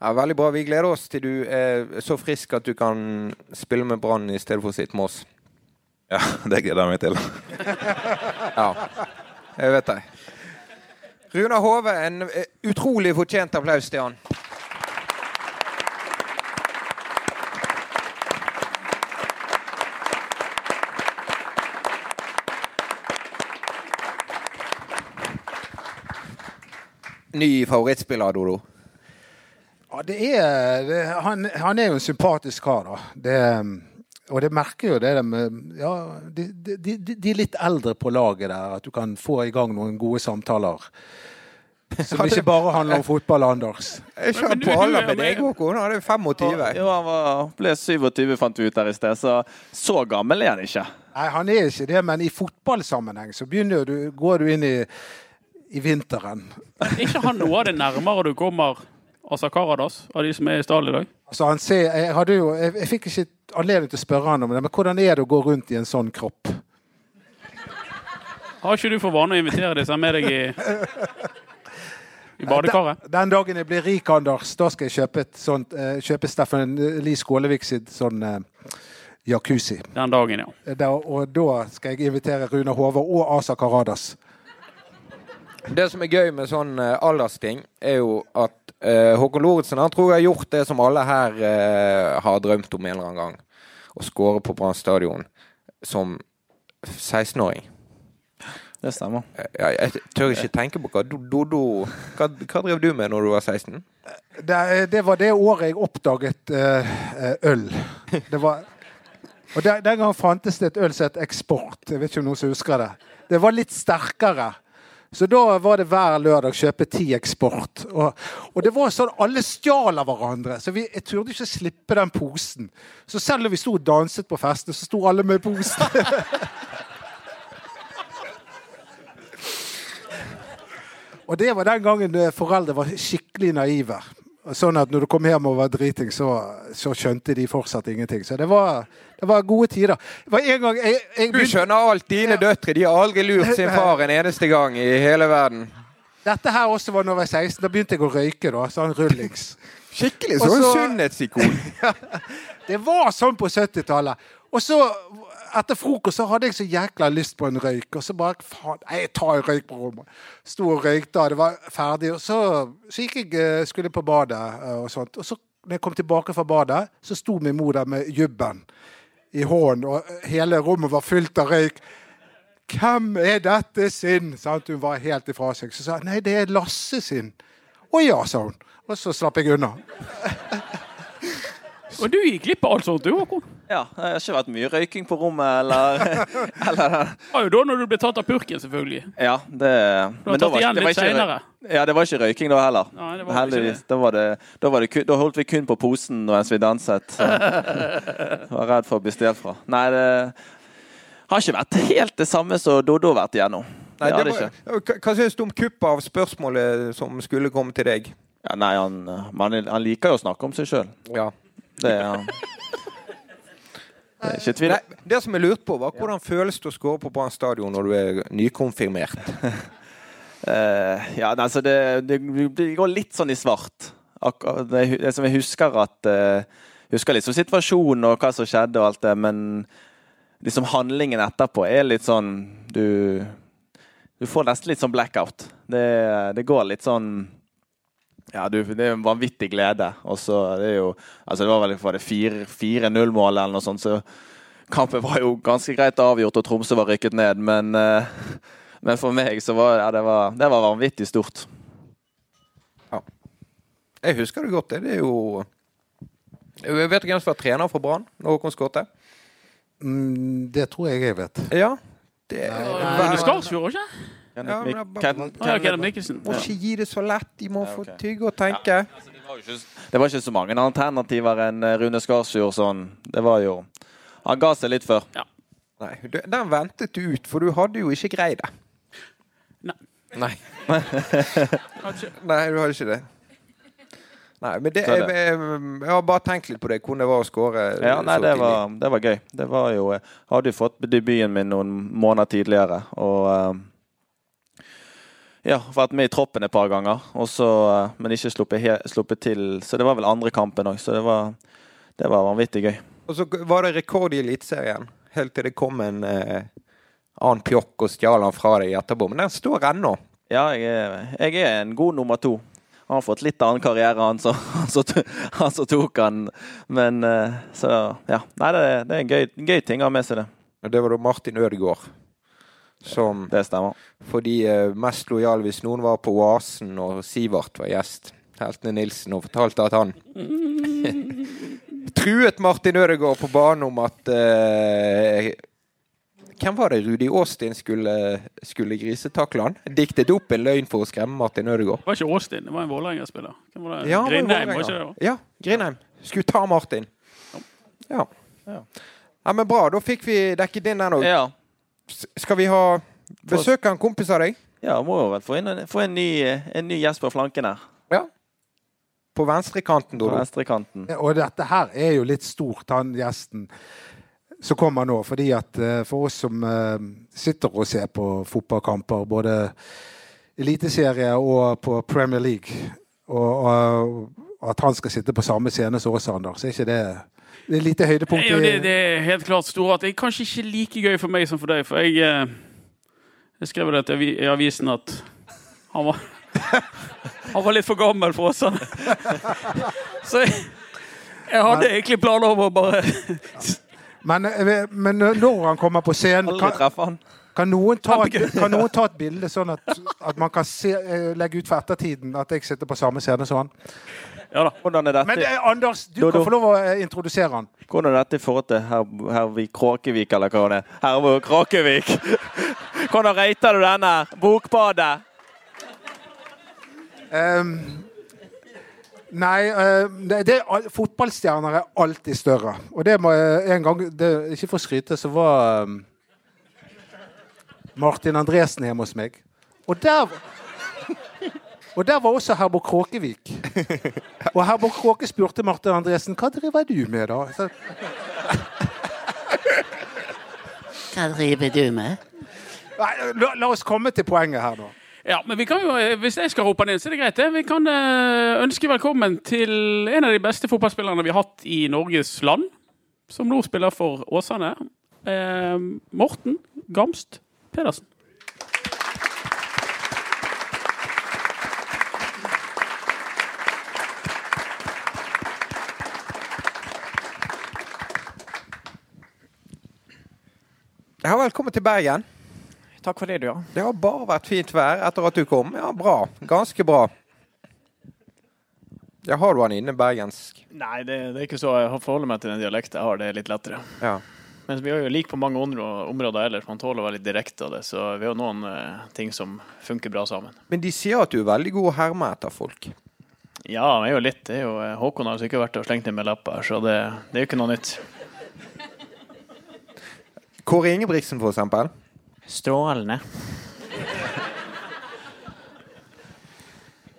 S2: ja. Veldig bra. Vi gleder oss til du er så frisk at du kan spille med Brann i stedet for å sitte med oss.
S6: Ja, det gleder jeg meg til.
S2: Ja, jeg vet det. Runar Hove, en utrolig fortjent applaus til han. Ny favorittspiller, Dodo?
S3: Ja, det er, det, han, han er jo en sympatisk kar, da. Det, og det merker jo det de... med ja, de, de, de, de litt eldre på laget der, at du kan få i gang noen gode samtaler. Som ikke bare handler om fotball, Anders.
S2: Jeg kjører på alder
S5: er
S2: med deg. Håkon. Han er 25.
S4: Jo, han var, ble 27, fant vi ut der i sted, så så gammel er han ikke.
S3: Nei, han er ikke det, men i fotballsammenheng så begynner du, går du inn i, i vinteren.
S5: Er ikke han noe av det nærmere du kommer Asa Karadas, av de som er i stallen i dag?
S3: Altså, han ser, jeg, jo, jeg, jeg fikk ikke anledning til å spørre han om det, men hvordan er det å gå rundt i en sånn kropp?
S5: Har ikke du for vane å invitere disse med deg i, i badekaret?
S3: Den, den dagen jeg blir rik, Anders, da skal jeg kjøpe, et sånt, eh, kjøpe Steffen Lie Skålevik sitt sånn eh, jacuzzi.
S5: Den dagen, ja.
S3: Da, og da skal jeg invitere Rune Hove og Asa Karadas.
S2: Det som er gøy med sånn eh, aldersting, er jo at eh, Håkon Lorentzen han tror jeg har gjort det som alle her eh, har drømt om en eller annen gang. Å skåre på Brann stadion som 16-åring.
S4: Det stemmer.
S2: Jeg, jeg tør ikke tenke på hva Dodo hva, hva drev du med når du var 16?
S3: Det, det var det året jeg oppdaget eh, eh, øl. Det var, og der, Den gang fantes det et øl som het Eksport. Jeg vet ikke om noen som husker det. Det var litt sterkere. Så da var det hver lørdag kjøpe ti Eksport. Og, og det var sånn alle stjal av hverandre. Så vi, jeg turde ikke slippe den posen. Så selv om vi sto og danset på festene, så sto alle med posen. Og det var den gangen eh, foreldre var skikkelig naive. Sånn at når du kom hjem og var driting, så, så skjønte de fortsatt ingenting. Så det var, det var gode tider. Var en gang jeg, jeg
S2: Du skjønner alt. Dine døtre de har aldri lurt sin far en eneste gang i hele verden.
S3: Dette her også var da jeg var 16. Da begynte jeg å røyke. da, sånn rullings.
S2: Skikkelig sånn
S3: så-
S2: sunnhetsikon.
S3: Det var sånn på 70-tallet. Og så, etter frokost, så hadde jeg så jækla lyst på en røyk. Og så bare faen, jeg tar en røyk på rommet. Sto og røykte, det var ferdig. Og så, så gikk jeg, eh, skulle på badet eh, og sånt. Og så når jeg kom tilbake fra badet, så sto min mor der med jubben i hånden, og eh, hele rommet var fylt av røyk. Hvem er dette sin? Sant? Hun var helt ifra seg. Så sa jeg nei, det er Lasse sin. Å ja, sa hun. Og så slapp jeg unna.
S5: Og du gikk glipp av alt sånt, du, Håkon.
S4: Ja, det har ikke vært mye røyking på rommet, eller, eller
S5: Det var jo da når du ble tatt av purken, selvfølgelig.
S4: Ja, det
S5: Du har tatt igjen litt
S4: ikke,
S5: senere.
S4: ja, det var ikke røyking da heller.
S5: Nei, det var ikke
S4: det. Da, var det, da, var det da holdt vi kun på posen mens vi danset. Så. Jeg var redd for å bli stjålet fra. Nei, det har ikke vært helt det samme som Doddo har vært igjennom.
S2: Nei,
S4: det
S2: var,
S4: ikke.
S2: hva hva syns du om kuppet av spørsmålet som skulle komme til deg?
S4: Ja, nei, han, man, han liker jo å snakke om seg sjøl.
S2: Ja.
S4: Det er han. Det er ikke tvil.
S2: Nei, det som jeg lurte på, var hvordan føles det å skåre på Brann stadion når du er nykonfirmert?
S4: uh, ja, altså det, det, det går litt sånn i svart. Det, det som jeg husker at uh, Husker liksom situasjonen og hva som skjedde og alt det, men liksom handlingen etterpå er litt sånn Du Du får nesten litt sånn blackout. Det, det går litt sånn ja, du, det er en vanvittig glede. Og så det er jo Altså, det var vel var det 4-0-mål eller noe sånt, så kampen var jo ganske greit avgjort, og Tromsø var rykket ned, men eh, men for meg så var ja, det, var, det var vanvittig stort.
S2: Jeg husker det godt. det. Det er jo Jeg vet hvem som var trener for Brann når Håkon skåret?
S3: Mm, det tror jeg jeg vet.
S2: Ja. Det
S5: Rune Skarsfjord, ikke?
S2: Ja, men det
S5: ja, Kenneth Mikkelsen.
S2: Må ikke gi det så lett. De må få tygge og tenke.
S4: Altså, det, var ikke, det var ikke så mange alternativer enn eh, Rune Skarsfjord sånn. Det var jo Han ga seg litt før.
S2: Nei, Den ventet du ut, for du hadde jo ikke greid det.
S5: Nei.
S2: Nei. Nei, du hadde ikke det. Nei, men det, jeg, jeg, jeg har bare tenkt litt på det, hvordan det var å skåre
S4: Ja, nei, det var, det var gøy. Det var jo Jeg hadde jo fått debuten min noen måneder tidligere, og eh, ja, vært med i troppen et par ganger, og så, eh, men ikke sluppet, sluppet til. Så det var vel andre kampen òg, så det var, det var vanvittig gøy.
S2: Og så var det rekord i Eliteserien, helt til det kom en eh, annen pjokk og stjal han fra deg etterpå. Men den står ennå.
S4: Ja, jeg er, jeg er en god nummer to. Han har fått litt annen karriere, han som, han som, tok han. Men eh, så ja. Nei, det, det er en gøy, gøy ting å ha med seg, det.
S2: Og det var da Martin Ødegaard som
S4: Det stemmer.
S2: for de eh, mest lojale hvis noen var på Oasen og Sivert var gjest. Heltene Nilsen og fortalte at han truet Martin Ødegaard på banen om at eh, Hvem var det Rudi Åstin skulle, skulle grisetakle han? Diktet opp en løgn for å skremme Martin Ødegaard.
S5: Det var ikke Åstin, det var en Vålerenga-spiller.
S2: Ja,
S5: Grindheim, var ikke det? da?
S2: Ja, Grindheim. Skulle ta Martin. Ja.
S4: Ja.
S2: ja, men bra. Da fikk vi dekket inn den òg.
S4: Ja.
S2: Skal vi ha besøk av en kompis av deg?
S4: ja, må jo vel få inn en, få en, ny, en ny gjest på flanken her.
S2: Ja. På venstrekanten,
S4: På
S2: Venstre
S4: ja,
S3: Og dette her er jo litt stort, han gjesten som kommer nå. Fordi at eh, for oss som eh, sitter og ser på fotballkamper, både eliteserie og på Premier League, og, og at han skal sitte på samme scene som oss, Anders, er ikke det det er lite høydepunkt?
S5: Jo, det, det er helt klart store at det er kanskje ikke like gøy for meg som for deg. For jeg, eh, jeg skrev det i avisen at han var Han var litt for gammel for oss. han. Så jeg, jeg hadde egentlig planer om å bare
S3: Men, eh, men når han kommer på scenen,
S4: Aldri
S3: kan,
S4: han.
S3: kan, noen ta, et- kan noen ta et bilde sånn at, at man kan se, eh, legge ut for ettertiden at jeg sitter på samme scene som han?
S5: Ja da.
S4: Hvordan er
S3: Men
S4: dette,
S3: eh, Anders, du
S4: Dodo.
S3: kan få lov å eh, introdusere han.
S4: hvordan er dette i forhold til her, Hervik Kråkevik, eller hva det er? Herr Kråkevik. Hvordan rater du denne? Bokbadet?
S3: Um, nei, uh, det, det, er fotballstjerner er alltid større. Og det må jeg en gang det, Ikke for å skryte, så var um, Martin Andresen hjemme hos meg. Og der og der var også Herborg Kråkevik. Og Herborg Kråke spurte Martin Andresen hva driver du med, da? Så,
S7: Hva driver du med?
S3: nei, la, la oss komme til poenget her da.
S5: Ja, men vi kan jo, eh, Hvis jeg skal rope den inn, så er det greit. det. Vi kan eh, ønske velkommen til en av de beste fotballspillerne vi har hatt i Norges land. Som nå spiller for Åsane. Eh, Morten Gamst Pedersen.
S2: Ja, velkommen til Bergen.
S8: Takk for det, du, ja.
S2: Det har bare vært fint vær etter at du kom. Ja, bra. Ganske bra. Ja, har du han inne bergensk?
S8: Nei, det, det er ikke så jeg forholder meg til den dialekten jeg har. Det litt lettere.
S2: Ja.
S8: Men vi er jo like på mange områder ellers. Man tåler å være litt direkte av det. Så vi har noen eh, ting som funker bra sammen.
S2: Men de sier at du er veldig god å herme etter folk.
S8: Ja, vi er jo litt. Det er jo, eh, Håkon har sikkert ikke vært og slengt inn med lapper, så det, det er jo ikke noe nytt.
S2: Kåre Ingebrigtsen, for eksempel.
S8: Strålende.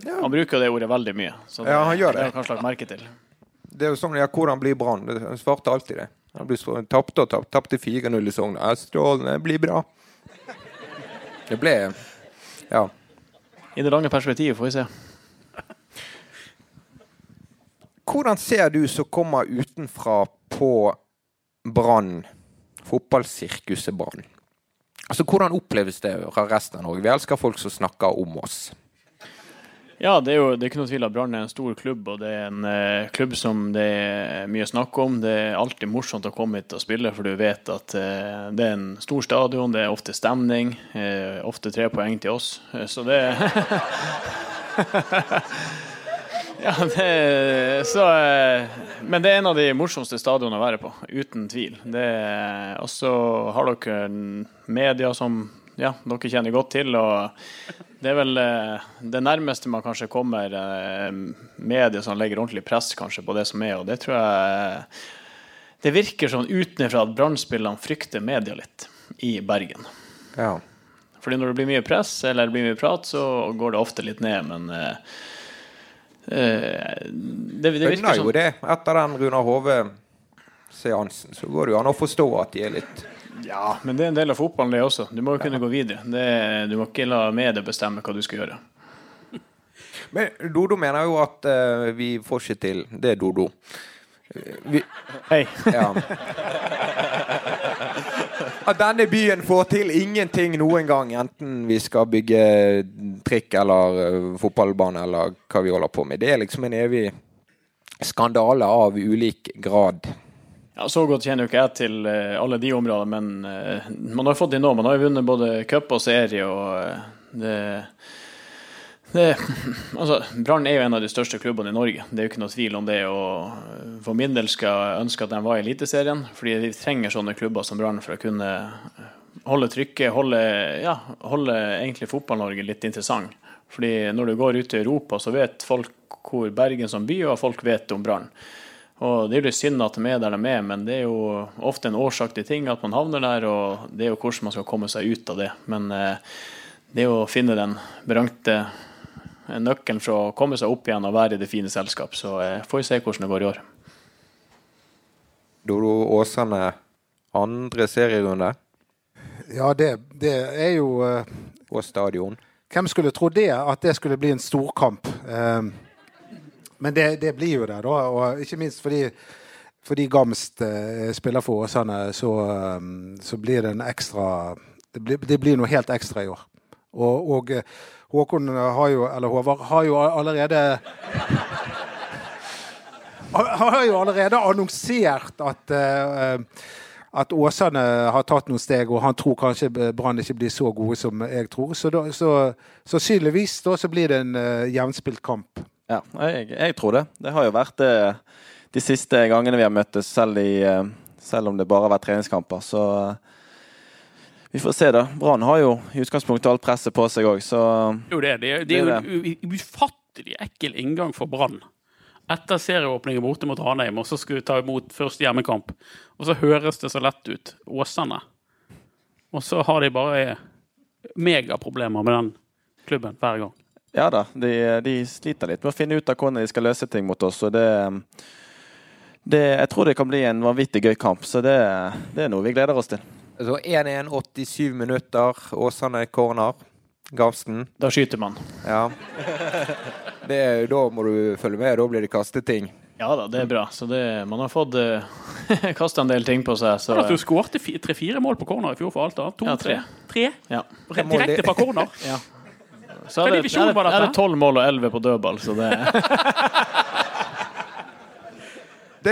S2: Ja.
S8: Han bruker det ordet veldig mye. Så det,
S2: Ja, han gjør det.
S8: det har kanskje lagt merke til.
S2: Det er jo sånn, ja, hvordan blir Brann? Han svarte alltid det. Han ble strålende. Tapte og tapte. Tapte 4-0 i Sogn. Ja, Strålende. Blir bra. Det ble Ja.
S8: I det lange perspektivet får vi se.
S2: Hvordan ser du som kommer utenfra på Brann, fotballsirkuset Brann? Altså, Hvordan oppleves det fra resten av Norge? Vi elsker folk som snakker om oss.
S8: Ja, det er jo det er ikke noe tvil at Brann er en stor klubb, og det er en eh, klubb som det er mye snakk om. Det er alltid morsomt å komme hit og spille, for du vet at eh, det er en stor stadion, det er ofte stemning. Eh, ofte tre poeng til oss, eh, så det Ja, det så, eh, Men det er en av de morsomste stadionene å være på, uten tvil. Og så har dere media som ja, dere kjenner godt til. og det er vel eh, det nærmeste man kanskje kommer Media medier som legger ordentlig press kanskje på det som er, og det tror jeg Det virker sånn utenfra at Brann-spillerne frykter media litt i Bergen.
S2: Ja.
S8: Fordi når det blir mye press eller det blir mye prat, så går det ofte litt ned, men eh, eh, det, det virker
S2: sånn. jo det. Etter den Runar Hove-seansen så går det jo an å forstå at de er litt
S8: Ja, men det er en del av fotballen, det også. Du må jo kunne gå videre. Det, du må ikke la media bestemme hva du skal gjøre.
S2: Men Dodo mener jo at uh, vi får ikke til Det er Dodo. Eh, Vi,
S8: Hei.
S2: ja. At denne byen får til ingenting noen gang, enten vi skal bygge trikk eller eh, fotballbane eller hva vi holder på med. Det er liksom en evig skandale av ulik grad.
S8: Ja, Så godt kjenner jo ikke jeg til eh, alle de områdene, men eh, man har fått det nå. Man har jo vunnet både cup og serie, og det, det Altså, Brann er jo en av de største klubbene i Norge, det er jo ikke noe tvil om det. og eh, For min del skal jeg ønske at de var i Eliteserien, fordi vi trenger sånne klubber som Brann for å kunne holde trykket, holde, ja, holde egentlig Fotball-Norge litt interessant. Fordi når du går ut i Europa, så vet folk hvor Bergen som by, og folk vet om Brann. Og Det er jo synd at de er der de er, men det er jo ofte en årsak til ting at man havner der, og det er jo hvordan man skal komme seg ut av det. Men eh, det å finne den berømte eh, nøkkelen for å komme seg opp igjen og være i det fine selskap. Så eh, får vi se hvordan det går i år.
S2: Dodo Åsane, andre serierunde
S3: Ja, det, det er jo eh,
S2: og stadion.
S3: Hvem skulle tro det, at det skulle bli en storkamp? Eh, men det, det blir jo det, da. Og ikke minst fordi, fordi Gamst eh, spiller for Åsane, så, eh, så blir det en ekstra det blir, det blir noe helt ekstra i år. Og, og eh, Håkon har jo, eller Håvard, har jo allerede har jo allerede annonsert at eh, at Åsane har tatt noen steg, og han tror kanskje Brann ikke blir så gode som jeg tror. Så, da, så sannsynligvis da, så blir det en uh, jevnspilt kamp.
S4: Ja, jeg, jeg tror det. Det har jo vært det de siste gangene vi har møttes, selv, i, eh, selv om det bare har vært treningskamper. Så eh, vi får se, da. Brann har jo i utgangspunktet alt presset på seg òg, så
S5: Jo, det, det, det er jo en ufattelig ekkel inngang for Brann. Etter serieåpningen borte mot Ranheim, og så skulle vi ta imot første hjemmekamp. Og så høres det så lett ut. Åsane. Og så har de bare megaproblemer med den klubben hver gang.
S4: Ja da, de, de sliter litt med å finne ut av hvordan de skal løse ting mot oss. Og det, det Jeg tror det kan bli en vanvittig gøy kamp, så det, det er noe vi gleder oss til.
S2: Så 1-1, 87 minutter. Åsane corner. Gamsten.
S8: Da skyter man.
S2: Ja. Det, da må du følge med. Da blir det kastet ting.
S8: Ja da, det er bra. Så det, man har fått uh, kasta en del ting på seg. Så,
S5: at du skårte fi- tre-fire mål på corner i fjor for Alta? To,
S8: Ja, tre.
S5: tre?
S8: ja.
S5: Direkte fra corner?
S8: ja. Så er det, 12 mål og 11 på dødball, så det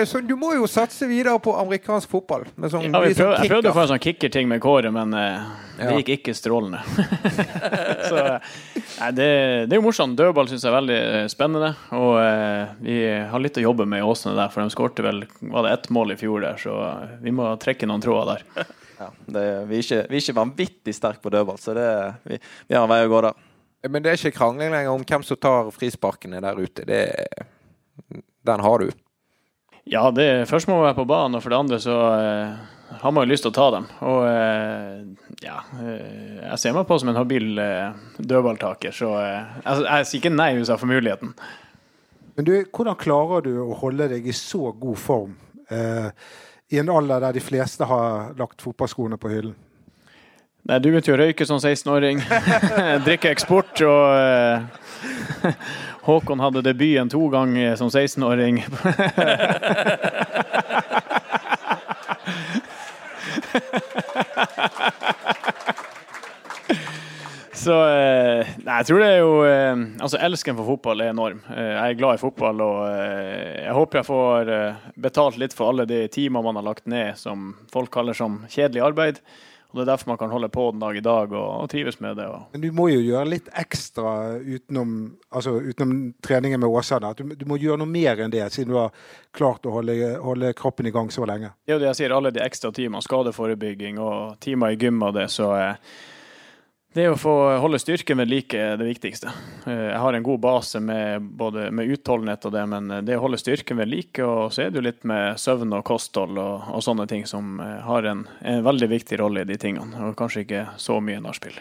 S2: sånn, du må jo satse videre på amerikansk fotball. Med sånn,
S8: ja,
S2: sånn
S8: Jeg prøvde å få en sånn kickerting med Kåre, men uh, det
S2: Ja.
S8: gikk ikke strålende. så nei, det, det er jo morsomt. Dødball syns jeg er veldig eh, spennende. Og uh, vi har litt å jobbe med i Åsene der, for de skårte vel var det ett mål i fjor der, så vi må trekke noen tråder der.
S4: Ja, det, vi, er ikke, vi er ikke vanvittig sterke på dødball, så det, vi, vi har en vei å gå der.
S2: Men det er ikke krangling lenger om hvem som tar frisparkene der ute. Det, den har du.
S8: Ja, det først må man være på banen, og for det andre så eh, har man jo lyst til å ta dem. Og eh, ja eh, Jeg ser meg på som en habil dødballtaker, så jeg, jeg sier ikke nei hvis jeg får muligheten.
S3: Men du, hvordan klarer du å holde deg i så god form eh, i en alder der de fleste har lagt fotballskoene på hyllen?
S8: Nei, du begynte jo å røyke som 16-åring. Drikke eksport og Håkon hadde debuten to ganger som 16-åring. Så eh, Nei, jeg tror det er jo eh, Altså, elsken for fotball er enorm. Eh, jeg er glad i fotball, og jeg håper jeg får betalt litt for alle de timene man har lagt ned som folk kaller som kjedelig arbeid. Og Det er derfor man kan holde på den dag i dag og, og trives med det. Og.
S3: Men du må jo gjøre litt ekstra utenom, altså utenom treningen med Åsane. Du, du må gjøre noe mer enn det, siden du har klart å holde, holde kroppen i gang så lenge.
S8: Det er jo det jeg sier, alle de ekstra timene, skadeforebygging og timer i gym og det, så eh, det å få holde styrken ved like er det viktigste. Eh, Jeg har en god base med, både med utholdenhet og det, men det å holde styrken ved like, og så er det jo litt med søvn og kosthold og, og sånne ting som eh, har en, en veldig viktig rolle i de tingene, og kanskje ikke så mye nachspiel.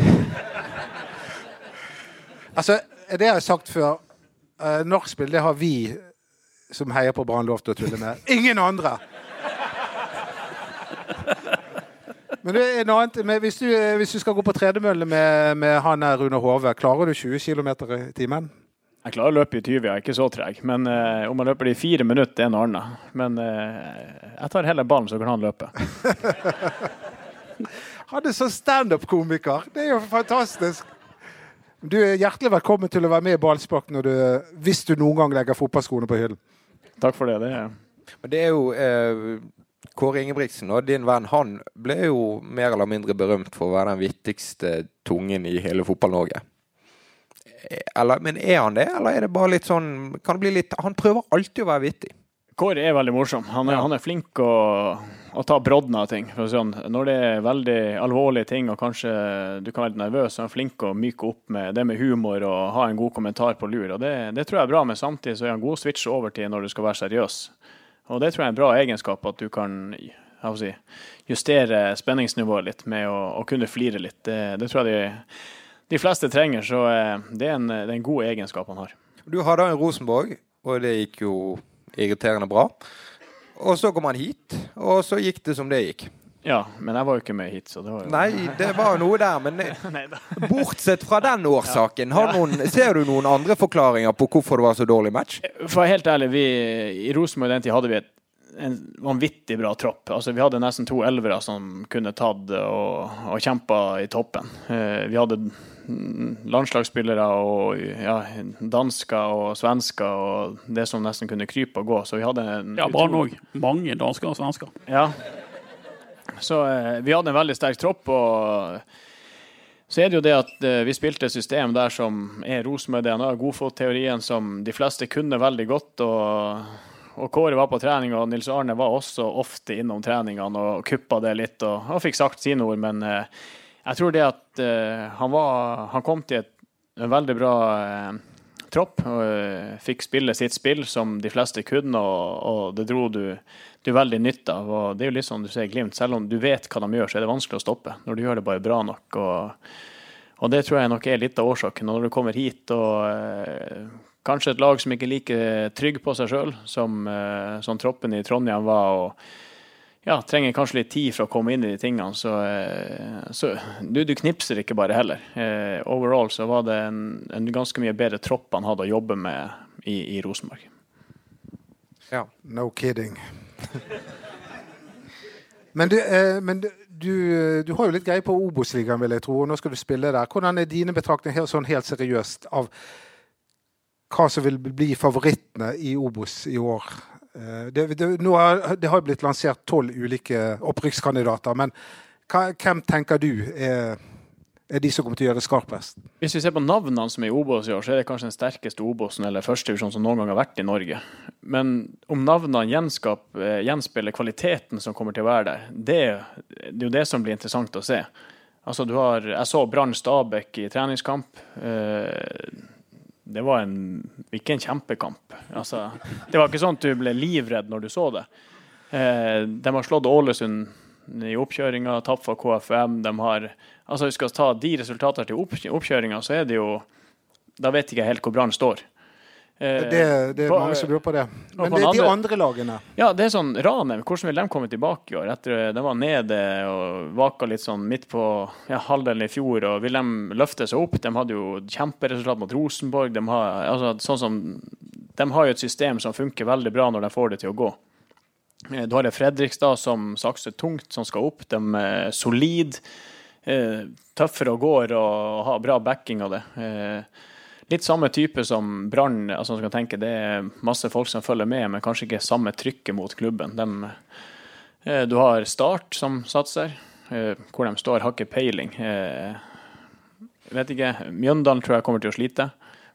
S3: Altså, det har jeg sagt før. Uh, Nachspiel, det har vi som heier på Brann lov til å tulle med. Ingen andre! Men det er noe annet, men hvis, du, hvis du skal gå på tredemølle med, med han her Rune Hove, klarer du 20 km i timen?
S8: Jeg klarer å løpe i 20, jeg er ikke så treg. Men uh, om jeg løper det i fire minutter, det er noe annet. Men uh, jeg tar heller ballen, så kan han løpe.
S3: Han er sånn standup-komiker. Det er jo fantastisk. Du er hjertelig velkommen til å være med i Ballspark når du, hvis du noen gang legger fotballskoene på hyllen.
S8: Takk for det. det er
S2: Men det er jo eh, Kåre Ingebrigtsen, og din venn, han ble jo mer eller mindre berømt for å være den vittigste tungen i hele Fotball-Norge. Men er han det, eller er det bare litt sånn kan det bli litt, Han prøver alltid å være vittig.
S8: Kåre er veldig morsom. Han er, han er flink å, å ta brodden av ting. Sånn. Når det er veldig alvorlige ting og kanskje du kan være litt nervøs, så er han flink å myke opp med det med humor og ha en god kommentar på lur. Og det, det tror jeg er bra, men samtidig så er han god å switche over til når du skal være seriøs. Og det tror jeg er en bra egenskap, at du kan si, justere spenningsnivået litt med å, å kunne flire litt. Det, det tror jeg de, de fleste trenger, så eh, det er, en, det er en god egenskap han har.
S2: Du hadde en Rosenborg, og det gikk jo irriterende bra. Og så kom han hit, og så gikk det som det gikk.
S8: Ja, men jeg var jo ikke med hit, så det var jo
S2: Nei, det var noe der, men bortsett fra den årsaken, har noen, ser du noen andre forklaringer på hvorfor det var så dårlig match?
S8: For å være helt ærlig, vi, i Rosenborg den tid hadde vi et, en vanvittig bra tropp. Altså, vi hadde nesten to elvere som kunne tatt og, og kjempa i toppen. Eh, vi hadde landslagsspillere og ja, dansker og svensker og det som nesten kunne krype og gå. Så vi hadde en
S5: Ja, Brann òg. Mange dansker og svensker.
S8: Ja. Så eh, vi hadde en veldig sterk tropp. og så er det jo det at eh, vi spilte et system der som er Rosenborg-DNA, godfotteorien, som de fleste kunne veldig godt. og og Kåre var på trening, og Nils Arne var også ofte innom treningene og kuppa det litt og, og fikk sagt sine ord. Men eh, jeg tror det at eh, han, var, han kom til et, en veldig bra eh, tropp og eh, fikk spille sitt spill som de fleste kunne, og, og det dro du, du veldig nytte av. og Det er jo litt sånn du ser Glimt, selv om du vet hva de gjør, så er det vanskelig å stoppe når du gjør det bare bra nok. og, og det tror jeg nok er litt av årsaken. Når du kommer hit og eh, kanskje et lag som ikke er like trygg på seg sjøl som, eh, som troppen i Trondheim var, og ja, trenger kanskje litt tid for å komme inn i de tingene, så, eh, så du, du knipser ikke bare heller. Overall så var det en, en ganske mye bedre tropp han hadde å jobbe med i, i Rosenborg.
S2: Ja.
S3: No kidding. men du, eh, men du, du, du har jo litt greie på Obos-ligaen, vil jeg tro. og Nå skal du spille der. Hvordan er dine betraktninger helt, sånn helt seriøst av hva som vil bli favorittene i Obos i år? Eh, Det, det, har, det har blitt lansert tolv ulike opprykkskandidater, men hva, hvem tenker du er, er de som kommer til å gjøre det skarpest?
S8: Hvis vi ser på navnene som er i Obos i år, så er det kanskje den sterkeste Obosen eller førstedivisjon som noen gang har vært i Norge. Men om navnene eh, gjenspeiler kvaliteten som kommer til å være der, det, det er jo det som blir interessant å se. Altså, du har, jeg så Brann Stabæk i treningskamp. Eh, det var en, ikke en kjempekamp. Altså, det var ikke sånn at du ble livredd når du så det. Eh, de har slått Ålesund i oppkjøringa, tapt for KFM. De har, altså vi skal ta de resultatene til opp, oppkjøringa, så er det jo Da vet ikke jeg helt hvor Brann står. Eh,
S3: Det, det er
S8: på-
S3: mange som lurer på det. Men det,
S8: andre,
S3: de
S8: andre-
S3: andre lagene
S8: Ja, det er sånn Ranheim, hvordan vil de komme tilbake i år? Etter de var nede og vaka litt sånn midt på ja, halvdelen i fjor, og vil de løfte seg opp? De hadde jo kjemperesultat mot Rosenborg. De har, altså, sånn som, de har jo et system som funker veldig bra når de får det til å gå. Eh, Du har Fredrikstad som sakser tungt, som skal opp. De er solid, eh, tøffere og går og har bra backing av det. Eh, Litt samme type som Brann. Altså, det er masse folk som følger med, men kanskje ikke samme trykket mot klubben. De, du har Start som satser. Hvor de står, har ikke peiling. Vet ikke. Mjøndalen tror jeg kommer til å slite.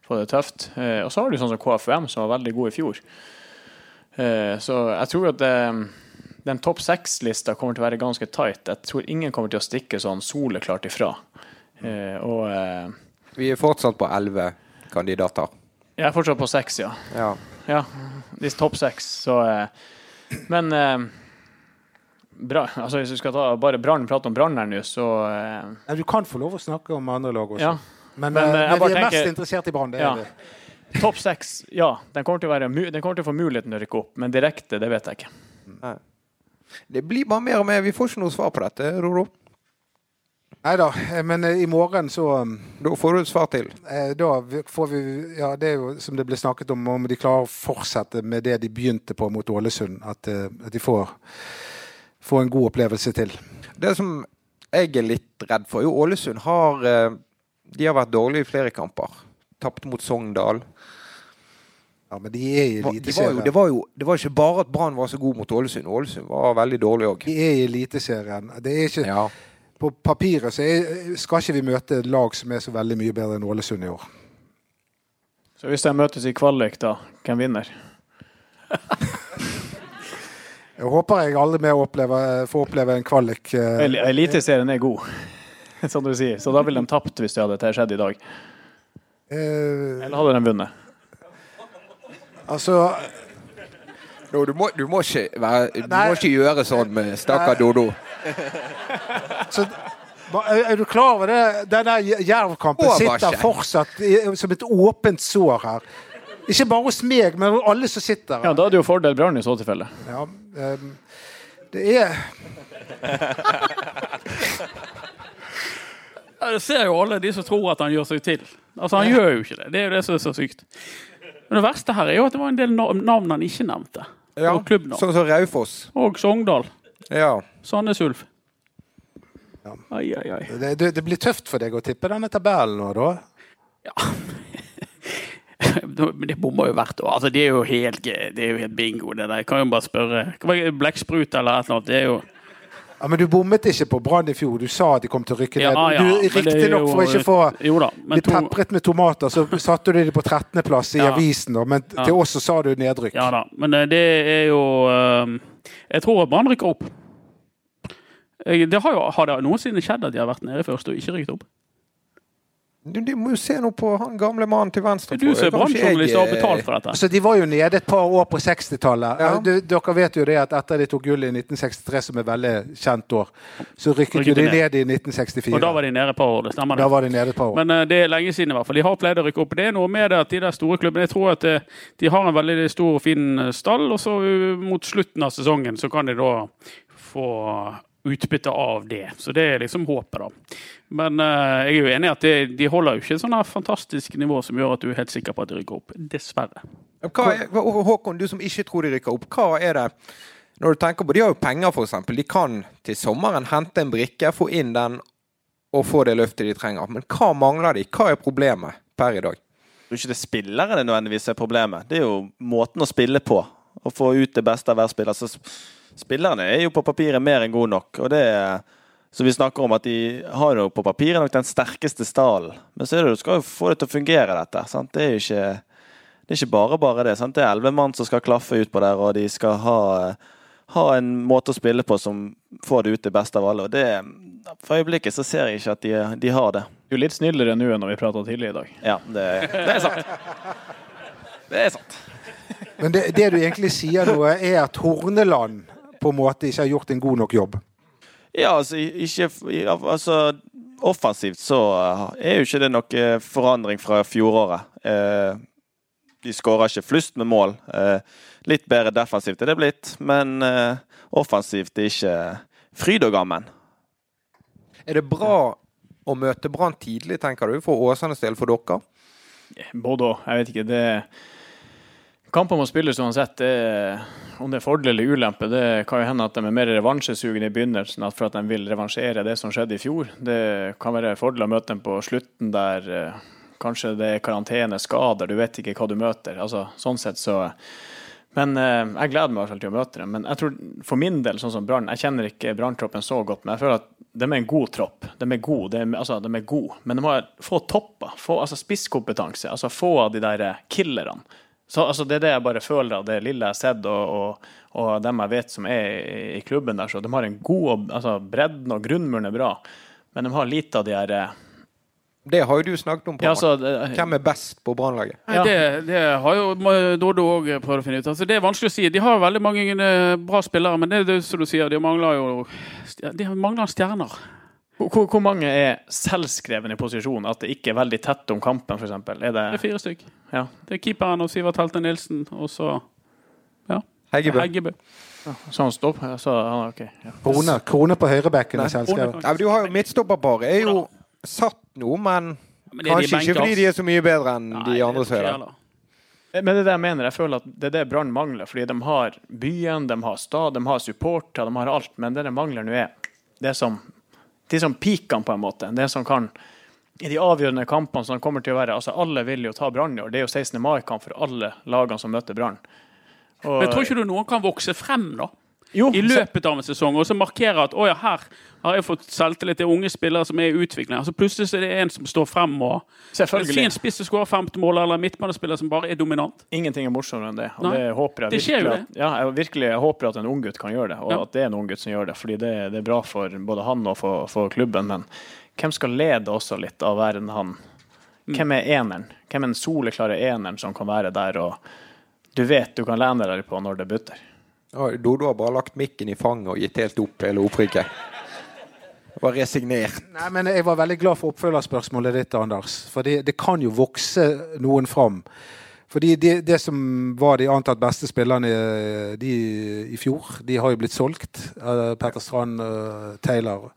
S8: Få det tøft. Og så har du sånn som KFUM, som var veldig god i fjor. Eh, så jeg tror at det, den topp seks-lista kommer til å være ganske tight. Jeg tror ingen kommer til å stikke sånn soleklart ifra. Eh, og eh,
S2: Vi er fortsatt på elleve kandidater.
S8: jeg er fortsatt på seks, ja.
S2: Ja.
S8: Ja, de topp seks, så eh, Men eh, bra. Altså, hvis vi skal ta bare Brann, prate om Brann her nå, så eh,
S3: ja, Du kan få lov å snakke om andre lag også.
S8: Ja.
S3: Men,
S8: Men,
S3: eh,
S8: eh,
S3: men vi er
S8: tenker-
S3: mest interessert i Brann. Det
S8: Ja.
S3: er vi.
S8: Topp seks, ja. Den kommer, til å være, den kommer til å få muligheten til å rykke opp, men direkte, det vet jeg ikke.
S2: Det blir bare mer og mer. Vi får ikke noe svar på dette, Roro.
S3: Nei da, men eh, i morgen så um,
S2: Da får du et svar til.
S3: eh, Da får vi Ja, det er jo som det ble snakket om, om de klarer å fortsette med det de begynte på mot Ålesund. At, eh, at de får, får en god opplevelse til.
S2: Det som jeg er litt redd for, jo Ålesund har De har vært dårlige i flere kamper. Tapt mot Sogndal.
S3: Ja, men de er i Eliteserien.
S2: det, var jo, det var ikke bare at Brann var så god mot Ålesund. Ålesund var veldig dårlig òg.
S3: De er i Eliteserien. Det er ikke
S2: Ja.
S3: På papiret så er, skal ikke vi møte et lag som er så veldig mye bedre enn Ålesund i år.
S8: Så hvis de møtes i kvalik, da, hvem vinner?
S3: Jeg håper jeg aldri mer opplever, får oppleve en kvalik. eh,
S8: Eliteserien er god, som du sier. Så da ville de tapt hvis det hadde skjedd i dag.
S3: Eh,
S8: Eller hadde de vunnet?
S3: altså
S2: no, du, må, du, må ikke være, du må ikke gjøre sånn med stakkar Dodo.
S3: så, er, du klar over det? Denne Jerv-kampen sitter fortsatt i, som et åpent sår her. Ikke bare hos meg, men hos alle som sitter her.
S8: Ja, da er det jo fordel Brann i så tilfelle.
S3: Ja, um, det er
S5: Ja, det ser jo alle de som tror at han gjør seg til. Altså, Han gjør jo ikke det. Det er jo det som er så sykt. Men det verste her er jo at det var en del navn han ikke nevnte.
S2: Ja, sånn som Raufoss.
S5: Og Sogndal.
S2: Ja.
S5: Sandnes Ulf. Ai, ai, ai.
S3: det, det, det blir tøft for deg å tippe denne tabellen nå, da. Ja.
S5: Men det bommer jo hvert år. Altså, det er jo helt, det er jo helt bingo, det der. Jeg kan jo bare spørre. Blekksprut eller et eller annet? Det er jo
S3: Ja, Men du bommet ikke på Brann i fjor. Du sa at de kom til å rykke ned.
S5: Ja, ja,
S3: du, Riktignok for ikke å få
S5: Jo da.
S3: Bli
S5: to,
S3: pepret med tomater, så satte du dem på 13.-plass i
S5: Ja.
S3: avisen. Men til oss så sa du nedrykk.
S5: ja da. Men eh, det er jo eh, Jeg tror at Brann rykker opp. Det har, jo, har det noensinne skjedd at de har vært nede først og ikke rykket opp?
S2: Du, du må jo se nå på han gamle mannen til venstre.
S5: Du som er Brann-journalist og har
S2: eh,
S5: betalt for dette.
S3: Så De var jo nede et par år på 60-tallet.
S2: Ja.
S3: Dere vet jo det at etter de tok gull i 1963, som er veldig kjent år, så rykket jo
S5: Rykket
S3: de ned i 1964.
S5: Og da var de nede et par år, det stemmer det.
S3: Da var de nede et par år.
S5: Men uh, det er lenge siden i hvert fall. De har pleid å rykke opp. Det er noe med det at de der store klubbene Jeg tror at uh, de har en veldig stor og fin stall, og så uh, mot slutten av sesongen så kan de da få utbytte av det. Så det er liksom håpet, da. Men uh, jeg er jo enig i at det, de holder jo ikke et sånn her fantastisk nivå som gjør at du er helt sikker på at de rykker opp. Dessverre.
S2: Hva er, Håkon, du som ikke tror de rykker opp. Hva er det når du tenker på, De har jo penger, f.eks. De kan til sommeren hente en brikke, få inn den og få det løftet de trenger. Men hva mangler de? Hva er problemet per i dag?
S4: Jeg tror ikke det er spillere det nødvendigvis er problemet. Det er jo måten å spille på. Å få ut det beste av hver spiller. Så spillerne er jo på papiret mer enn gode nok. Og det er, så vi snakker om at de har jo på papiret nok den sterkeste stallen. Men så er det, du skal jo få det til å fungere, dette. Sant? Det er jo ikke, det er ikke bare bare det. Sant? Det er elleve mann som skal klaffe utpå der, og de skal ha, ha en måte å spille på som får det ut det beste av alle. Og det, for øyeblikket så ser jeg ikke at de, de har det.
S8: Du er litt snillere nå enn når vi prata tidlig i dag.
S4: Ja, det, det er sant. Det er sant.
S3: Men det, det du egentlig sier nå, er at Horneland på en måte ikke har gjort en god nok jobb.
S4: Ja, altså, ikke, altså Offensivt så er jo ikke det noe forandring fra fjoråret. Eh, De skårer ikke flust med mål. Eh, litt bedre defensivt er det blitt, men eh, offensivt er ikke fryd og gammen.
S2: Er det bra å møte Brann tidlig, tenker du, for Åsanes del, for dere?
S8: Både òg. Jeg vet ikke. det Kamper må spilles uansett. Det, om det er fordel eller ulempe, det kan jo hende at de er mer revansjesugne i begynnelsen for at de vil revansjere det som skjedde i fjor. Det kan være fordel å møte dem på slutten der eh, kanskje det er karantene, skader, du vet ikke hva du møter. Altså, sånn sett så men eh, jeg gleder meg til å møte dem. Men jeg tror for min del, sånn som Brann Jeg kjenner ikke Branntroppen så godt, men jeg føler at de er en god tropp. De er gode, de altså, de er gode. men de må få topper. Altså, spisskompetanse. Altså, få av de der killerne. Så, altså, det er det jeg bare føler av det lille jeg har sett, og, og, og, dem jeg vet som er i, i klubben der. Så de har en god altså, Bredden og grunnmuren er bra, men de har lite av de her eh,
S2: det har jo du snakket om. på
S8: ja, altså, det,
S2: Hvem er best på Brannlaget?
S5: Ja. Det, det, har jo Doddo òg prøvd å finne ut. Altså, det er vanskelig å si. De har veldig mange eh, bra spillere, men det er det som du sier, de mangler jo De mangler stjerner.
S8: Hvor, hvor, mange er selvskrevne i posisjon? At det ikke er veldig tett om kampen, f.eks.? Er det...
S5: det er fire stykk.
S8: Ja.
S5: Det er keeperen og Sivert Helte Nilsen, og så ja.
S2: Heggebø.
S5: Heggebø.
S8: Ja, så han stopp? Så, okay, ja.
S3: Krone, krone på høyrebekken er selvskrevet.
S2: Ja, du har jo midtstopperpar. Er jo satt nå, men men Kanskje ikke fordi de er så mye bedre enn Nei, de andre som er der.
S8: Men det er det jeg mener. Jeg føler at det er det Brann mangler. Fordi de har byen, de har stad, de har supporter, de har alt. Men det de mangler nå, er det som de som peakene, på en måte. Det som kan I de avgjørende kampene som kommer til å være altså Alle vil jo ta Brann i år. Det er jo 16. mai-kamp for alle lagene som møter Brann.
S5: Men tror ikke du noen kan vokse frem, da? Jo, i løpet av en sesong, og så markere at å ja, her har jeg fått selvtillit til unge spillere som er i utvikling. Altså Plutselig er det en som står frem og
S8: Selvfølgelig.
S5: En spiss som skårer 15 mål, eller en midtbanespiller som bare er dominant.
S8: Ingenting er morsommere enn det. Og det håper jeg
S5: det
S8: virkelig, at, ja, jeg virkelig jeg håper at en unggutt kan gjøre det, og ja. at det er en unggutt som gjør det. Fordi det, det, er bra for både han og for, for, klubben. Men hvem skal lede også litt av verden han? Hvem er eneren? Hvem er den soleklare eneren som kan være der og du vet du kan lene deg på når det butter?
S2: Dodo har bare lagt mikken i fanget og gitt helt opp hele opprykket. Var resignert.
S3: Nei, men Jeg var veldig glad for oppfølgerspørsmålet ditt, Anders. For det, det kan jo vokse noen fram. Fordi det, det, som var de antatt beste spillerne de, i fjor, de har jo blitt solgt. Uh, Petter Strand, uh, Taylor.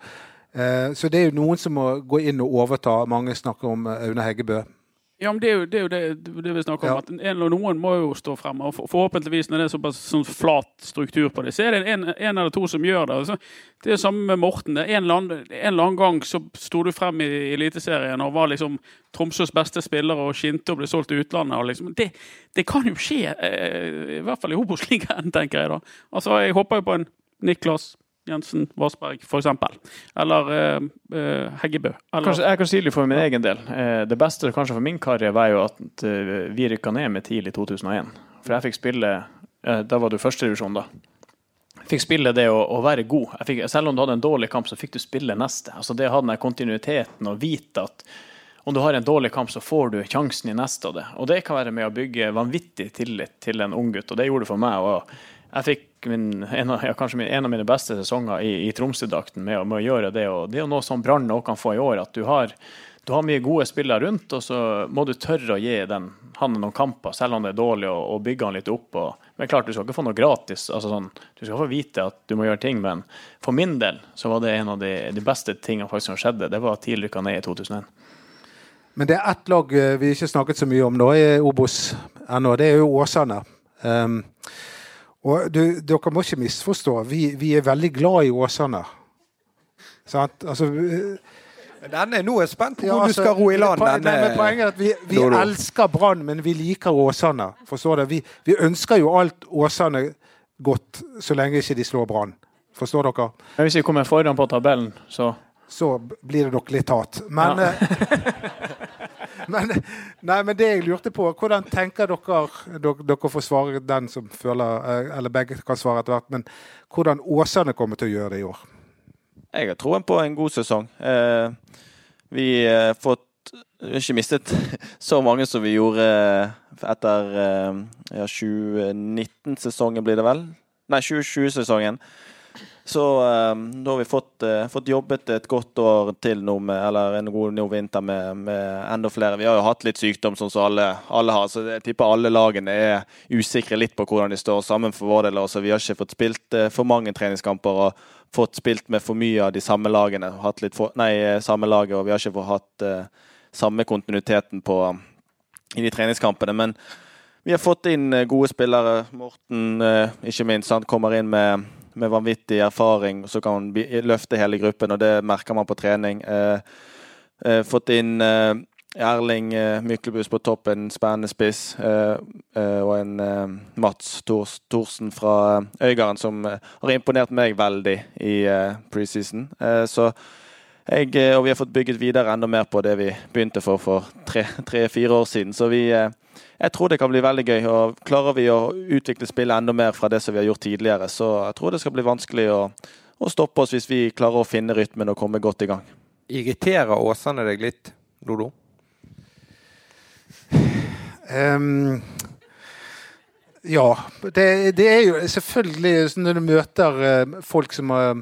S3: Uh, så det er jo noen som må gå inn og overta. Mange snakker om Aune Heggebø.
S5: Ja, men Det er jo det, er jo det, det vi snakker om. Ja. at en, eller Noen må jo stå frem. og Forhåpentligvis, når det er såpass sånn flat struktur på det, så er det en, en eller to som gjør det. Altså, det er det samme med Morten. En eller, annen, en eller annen gang så sto du frem i Eliteserien og var liksom Tromsøs beste spiller og skinte og ble solgt til utlandet. liksom, det, det, kan jo skje, eh, i hvert fall i Obos-ligaen, tenker jeg da. Altså, Jeg håper jo på en Niklas Jensen Vassberg, f.eks. Eller eh, eh, Heggebø. Eller...
S8: Kanskje, jeg kan si litt for min egen del. Eh, det beste kanskje for min karriere var jo at eh, vi rykka ned med TIL i 2001. For jeg fikk spille eh, Da var du førsterevisjon, da. Fikk spille det å, å være god. Fikk, selv om du hadde en dårlig kamp, så fikk du spille neste. Altså Det å ha den kontinuiteten og vite at om du har en dårlig kamp, så får du sjansen i neste av det. Og det kan være med å bygge vanvittig tillit til en ung gutt, og det gjorde det for meg. og jeg fikk min, en, av, ja, min, en av mine beste sesonger i, i Tromsø-drakten med, med, å gjøre det. og Det er jo noe som Brann kan få i år. at du har, du har mye gode spillere rundt, og så må du tørre å gi den, han noen kamper, selv om det er dårlig, og, og bygge han litt opp. Og, men klart, Du skal ikke få noe gratis. altså sånn, Du skal få vite at du må gjøre ting, men for min del så var det en av de, de beste tingene som skjedde. Det var at TIL rykka ned i 2001.
S3: Men det er ett lag eh, vi ikke snakket så mye om nå i Obos ennå. Det er jo Åsane. Um, og du, dere må ikke misforstå. Vi, vi, er veldig glad i Åsane. Sant? Altså,
S2: denne, nå er jeg spent på hvor ja, altså, du skal ro i land.
S3: Denne, er at Vi, vi elsker Brann, men vi liker Åsane. Forstår du? Vi, vi, ønsker jo alt Åsane godt, så lenge ikke de slår Brann. Forstår dere?
S8: Men hvis vi kommer foran på tabellen, så
S3: Så blir det nok litt hat. Men ja. Eh, men, nei, men det jeg lurte på, hvordan tenker dere Dere, får svare den som føler eh, Eller begge kan svare etter hvert. Men hvordan Åsane kommer til å gjøre det i år?
S4: Jeg har troen på en god sesong. Eh, vi har fått ikke mistet så mange som vi gjorde eh, etter ja, 2019-sesongen, blir det vel? Nei, 2020-sesongen. Så eh, da har vi fått, eh, fått jobbet et godt år til nå, med, eller en god nå vinter med, med enda flere. Vi har jo hatt litt sykdom, sånn som alle, alle har, så jeg tipper alle lagene er usikre litt på hvordan de står sammen for vår del. Også. vi har ikke fått spilt eh, for mange treningskamper og fått spilt med for mye av de samme lagene. Hatt litt for, nei, eh, samme laget, og vi har ikke fått hatt eh, samme kontinuiteten på, i de treningskampene. Men vi har fått inn eh, gode spillere. Morten, eh, ikke minst, han kommer inn med, med vanvittig erfaring, så kan løfte hele gruppen, og det merker man på trening. Eh, eh, fått inn eh, Erling Myklebust på topp, en spennende spiss, og en Mats Tors, Thorsen fra Øygarden, som har imponert meg veldig i preseason. Så jeg, og vi har fått bygget videre enda mer på det vi begynte for for tre-fire år siden. Så vi, jeg tror det kan bli veldig gøy. og Klarer vi å utvikle spillet enda mer fra det som vi har gjort tidligere, så jeg tror det skal bli vanskelig å, å stoppe oss hvis vi klarer å finne rytmen og komme godt i gang.
S2: Irriterer Åsane deg litt, Dodo?
S3: Um, ja. Det, det er jo selvfølgelig sånn når du møter eh, folk som har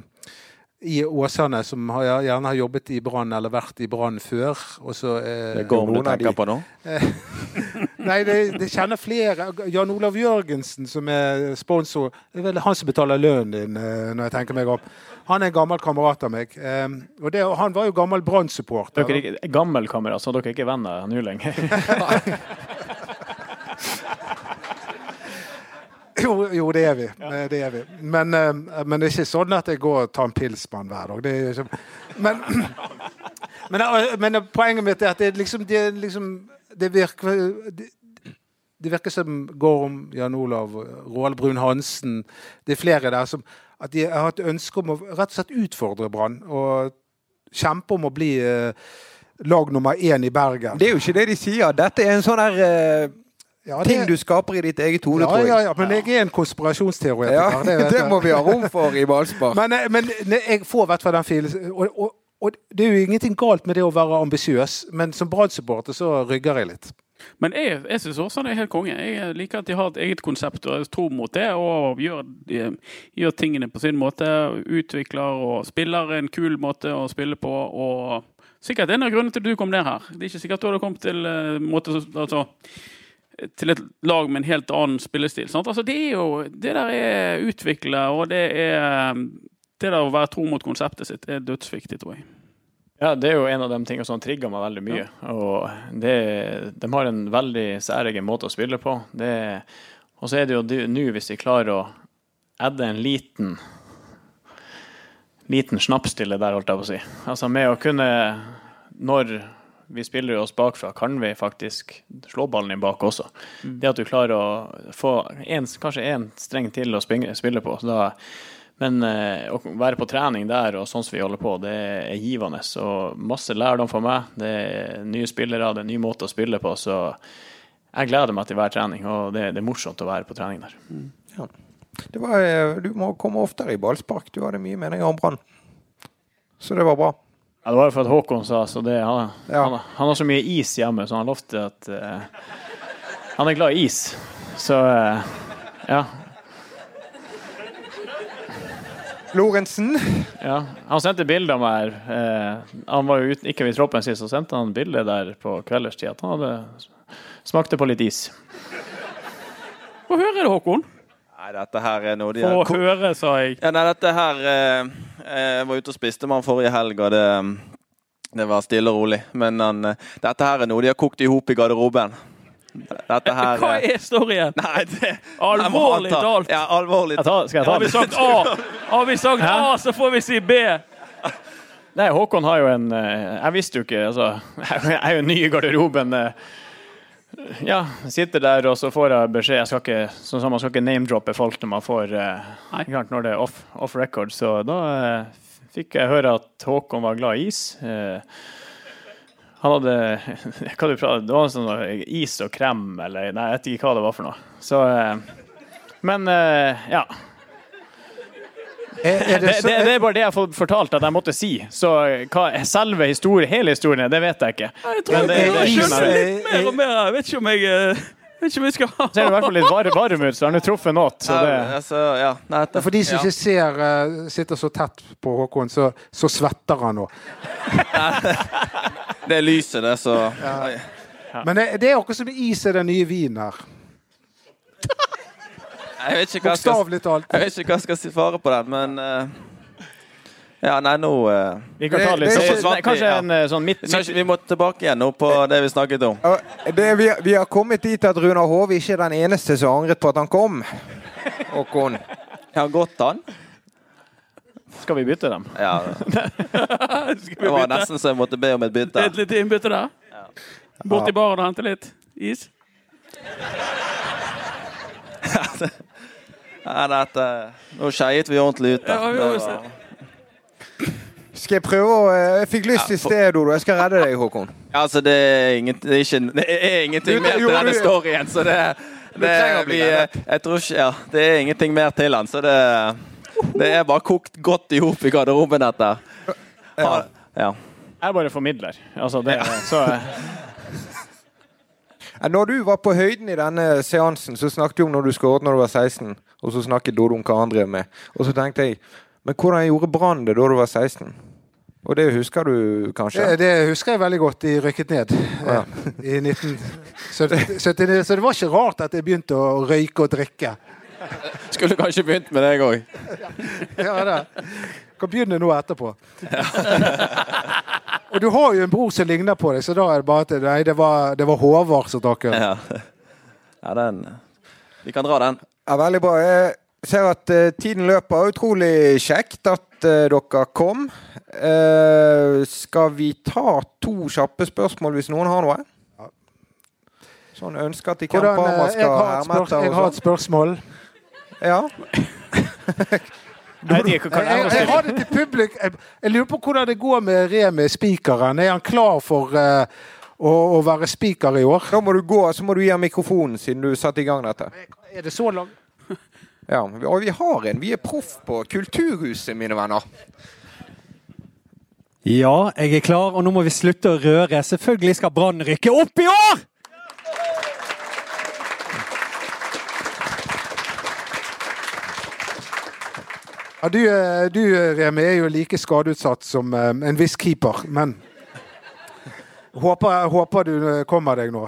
S3: i Åsane som har, gjerne har jobbet i Brann eller vært i Brann før. Og så, eh,
S4: Det går om du
S2: tenker de-
S4: på nå.
S3: Nei, det, det kjenner flere. Jan Olav Jørgensen, som er sponsor, det er vel han som betaler lønnen din, eh, når jeg tenker meg opp. Han er en gammel kamerat av meg. Eh, og det, han var jo gammel Brann-supporter.
S8: Dere er ikke gammel kamerat, så dere er ikke venner nå lenger.
S3: Jo, jo, det er vi. Ja. Det er vi. Men, eh, men det er ikke sånn at jeg går og tar en pils med han hver dag. Er men, men, eh, men poenget mitt er at det er liksom Det, er liksom, det virker det, det virker som Gorm, Jan Olav, Roald Brun-Hansen Det er flere der som at de har hatt ønske om å rett og slett utfordre Brann. Og kjempe om å bli eh, lag nummer én i Bergen.
S2: Det er jo ikke det de sier. Dette er en sånn der eh,
S3: Ja, det-
S2: ting du skaper i ditt eget hode,
S3: ja,
S2: tror jeg.
S3: ja, ja, men jeg er en konspirasjonsteoretiker.
S2: Ja,
S3: det
S2: det må vi ha rom for i ballspark.
S3: Men, eh, men jeg får i hvert fall den følelsen. Og, og, og det er jo ingenting galt med det å være ambisiøs, men som Brann-supporter så rygger jeg litt.
S5: Men jeg, jeg syns Åsane er helt konge. Jeg liker at de har et eget konsept og jeg tror mot det. Og gjør, de, gjør tingene på sin måte. Utvikler og spiller en kul måte å spille på. Og sikkert en av grunnene til at du kom ned her. Det er ikke sikkert du hadde kommet til eh, måte, altså, til et lag med en helt annen spillestil. Altså, det jo Det der er utvikle, og det er Det der å være tro mot konseptet sitt er dødsviktig, tror jeg.
S8: Ja, det er jo en av de tingene som trigger meg veldig mye. Og det, de har en veldig særegen måte å spille på. Det, og så er det jo nå, hvis de klarer å adde en liten liten snaps til det der, holdt jeg på å si. Altså med å kunne, når vi spiller oss bakfra, kan vi faktisk slå ballen inn bak også. Det at du klarer å få en, kanskje én streng til å spille på. Så da, men eh, å være på trening der og sånn som vi holder på, det er givende. Og masse lærdom for meg. Det er nye spillere, det er en ny måte å spille på. Så jeg gleder meg til hver trening, og det, det er morsomt å være på trening der.
S2: Det var, eh, du må komme oftere i ballspark. Du hadde mye meninger om Brann. Så det var bra.
S8: Ja, det var jo for at Håkon sa så det, han,
S2: Ja.
S8: han, han har så mye is hjemme, så han lovte at eh, Han er glad i is. Så eh, ja.
S2: Lorentzen.
S8: ja. Han sendte bilde av meg. Eh, han var jo ut, ikke i troppen sist, så sendte han bilde der på kveldstid at han hadde smakte på litt is.
S5: Få høre det, Håkon.
S4: Nei, dette her er noe de
S5: Få
S4: har
S5: høre, sa jeg.
S4: Ja, nei, dette her eh, Jeg var ute og spiste med han forrige helg, og det, det var stille og rolig. Men han, eh, dette her er noe de har kokt i hop i garderoben. Dette her
S5: Hva
S4: eh,
S5: er storyen?
S4: Nei, det
S5: Alvorlig talt.
S4: Ja, alvorlig
S8: Jeg tar, skal jeg ta
S5: Har vi sagt A, har vi sagt A, så får vi si B.
S8: Nei, Håkon har jo en eh, Jeg visste jo ikke altså, Jeg er jo ny i garderoben. eh. Ja, sitter der, og så får jeg beskjed Jeg skal ikke, sånn som man skal ikke name-droppe folk når man får
S5: Nei.
S8: når det er off, off record. Så da fikk jeg høre at Håkon var glad i is. Eh, han hadde hva du prater, Det var sånn is og krem, eller Nei, jeg vet ikke hva det var for noe. Så eh, Men eh, ja.
S3: Er, er
S8: Det,
S3: det så,
S8: det, det er bare det jeg har fått fortalt at jeg måtte si. Så hva, selve historien, hele historien, det vet jeg ikke.
S5: Jeg tror
S8: Men det-
S5: jeg,
S8: jeg,
S5: jeg
S8: jeg,
S5: skjønner
S8: jeg.
S5: litt mer og mer. Jeg vet ikke om jeg eh, Vet ikke om vi skal ha
S8: Ser i hvert fall litt varm, var ut, så har han truffet noe. Det,
S4: altså, ja. Nei, det,
S3: For de som ikke ser, uh, sitter så tett på Håkon, så, så svetter han nå.
S4: det er lyset, det, så
S3: Men det, det er akkurat som is er den nye vinen her.
S4: Jeg vet ikke hva jeg skal,
S3: Bokstavelig talt.
S4: jeg vet ikke hva jeg skal svare på den, men eh, Ja, nei, nå eh,
S8: vi kan ta litt
S2: det er
S8: så,
S4: ikke-
S8: nei, Kanskje en eh, sånn midt,
S4: vi, skal ikke- vi må tilbake igjen nå på det vi snakket om.
S2: Det, vi, vi har kommet dit at Runar Hove ikke er den eneste som har angret på at han kom. Håkon.
S4: Har gått han.
S8: Skal vi bytte dem?
S4: Ja. Det var nesten så jeg måtte be om et bytte.
S5: et lite innbytte der? Bort i baren og hente litt is?
S4: Nei, dette, nå skeiet vi ordentlig ut.
S5: Ja, vi må
S4: var-
S2: Skal jeg prøve å eh, Jeg fikk lyst i sted, Dodo. Jeg skal redde deg, Håkon.
S4: Ja, altså, det er, ingen, det er, ikke, det er ingenting mer til denne storyen, så det, det vi. Jeg tror ikke Ja, det er ingenting mer til han, så det Det er bare kokt godt i hop i garderoben, dette. Ja. ja.
S8: Jeg bare formidler. Altså, det, så, eh,
S2: Når du var på høyden i denne seansen, så snakket du om når du skåret når du var 16. Og så snakket Dodo om hva han drev med. Og så tenkte jeg Men hvordan gjorde Brann det da du var 16? Og det husker du kanskje?
S3: Det, det husker jeg veldig godt. De rykket ned
S2: Ja.
S3: eh, i 1979. Så det var ikke rart at jeg begynte å røyke og drikke.
S4: Skulle kanskje begynt med deg òg.
S3: Ja, det. Kan begynne nå etterpå. Og du har jo en bror som ligner på deg, så da er det bare at nei, det var, det var Håvard som drakk øl.
S4: Ja. ja, den Vi kan dra den.
S2: Ja, Veldig bra. Jeg ser at uh, tiden løper. Utrolig kjekt at uh, dere kom. Uh, skal vi ta to kjappe spørsmål hvis noen har noe? Sånn ønsker at ikke
S3: Hvordan, jeg,
S2: skal
S3: har et
S2: herme etter
S3: jeg har et spørsmål.
S2: Ja.
S8: jeg
S3: Jeg,
S8: jeg,
S3: jeg,
S8: jeg,
S3: har det til publik. Jeg, jeg lurer på hvordan det går med Remi spikeren. Er han klar for uh, å, å være spiker i år?
S2: Da må du gå, så må du gi ham mikrofonen, siden du satte i gang dette.
S3: Er det så langt?
S2: Ja, Og vi har en. Vi er proff på Kulturhuset, mine venner.
S1: Ja, jeg er klar, og nå må vi slutte å røre. Selvfølgelig skal Brann rykke opp i år!
S3: Ja, du, eh, du, Remi, er jo like skadeutsatt som eh, en viss keeper, men håper, håper du eh, kommer deg nå.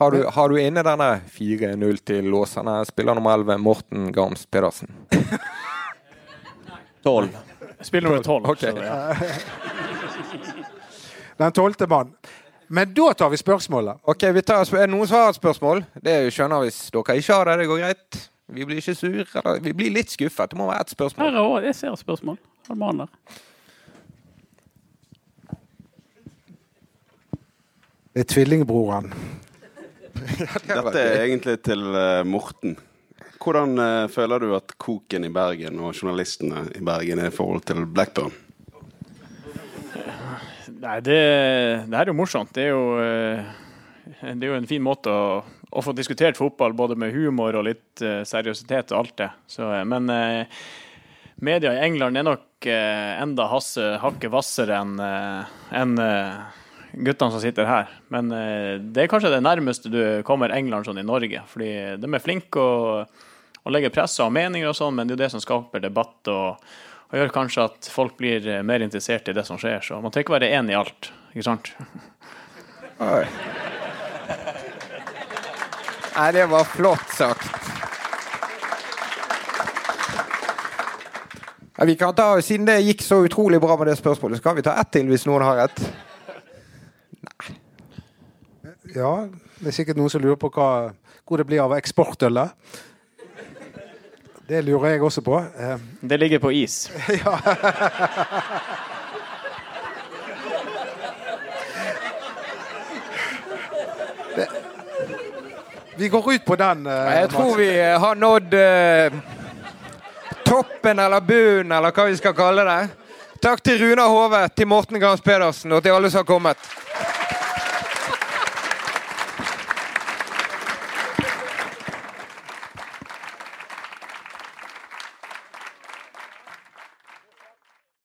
S2: Har du, har du inne denne 4-0 til Åsane, spiller nummer 11, Morten Gams Pedersen?
S4: Tolv.
S8: spiller nummer 12.
S2: Okay.
S8: så ja.
S3: Den tolvte mann. Men da tar vi spørsmålet.
S2: Ok, vi tar, Er det noen som har et spørsmål? Det skjønner hvis dere ikke har det. Det går greit. Vi blir ikke sur. Eller, vi blir litt skuffet. Det må være ett
S5: Her
S2: spørsmål.
S5: er også, jeg ser et spørsmål. Der?
S3: Det er tvillingbroren.
S9: Dette er egentlig til eh, Morten. Hvordan eh, føler du at koken i Bergen og journalistene i Bergen er i forhold til Blackburn?
S8: Nei, det, det her er jo morsomt. Det er jo, eh, det er jo en fin måte å, å få diskutert fotball både med humor og litt seriøsitet og alt det. Så, men media i England er nok enda hasse, hakket hvassere enn eh, guttene som sitter her. Men eh, det er kanskje det nærmeste du kommer England sånn i Norge. Fordi de er flinke å, og legge press og meninger og sånn, men det er jo det som skaper debatt. og og gjør kanskje at folk blir eh, mer interessert i det som skjer. Så man trenger ikke være enig i alt. ikke sant?
S2: Oi. Nei, det var flott sagt. Ja, vi kan ta, Siden det gikk så utrolig bra med det spørsmålet, så kan vi ta ett til hvis noen har et.
S3: Ja, det er sikkert noen som lurer på hva, hvor det blir av eksportølet. Det lurer jeg også på. Eh,
S8: Det ligger på is.
S3: Vi går ut på den. eh,
S2: Jeg tror vi eh, har nådd toppen eller bunnen, eller hva vi skal kalle det. Takk til Runa Hove, til Morten Grans Pedersen og til alle som har kommet.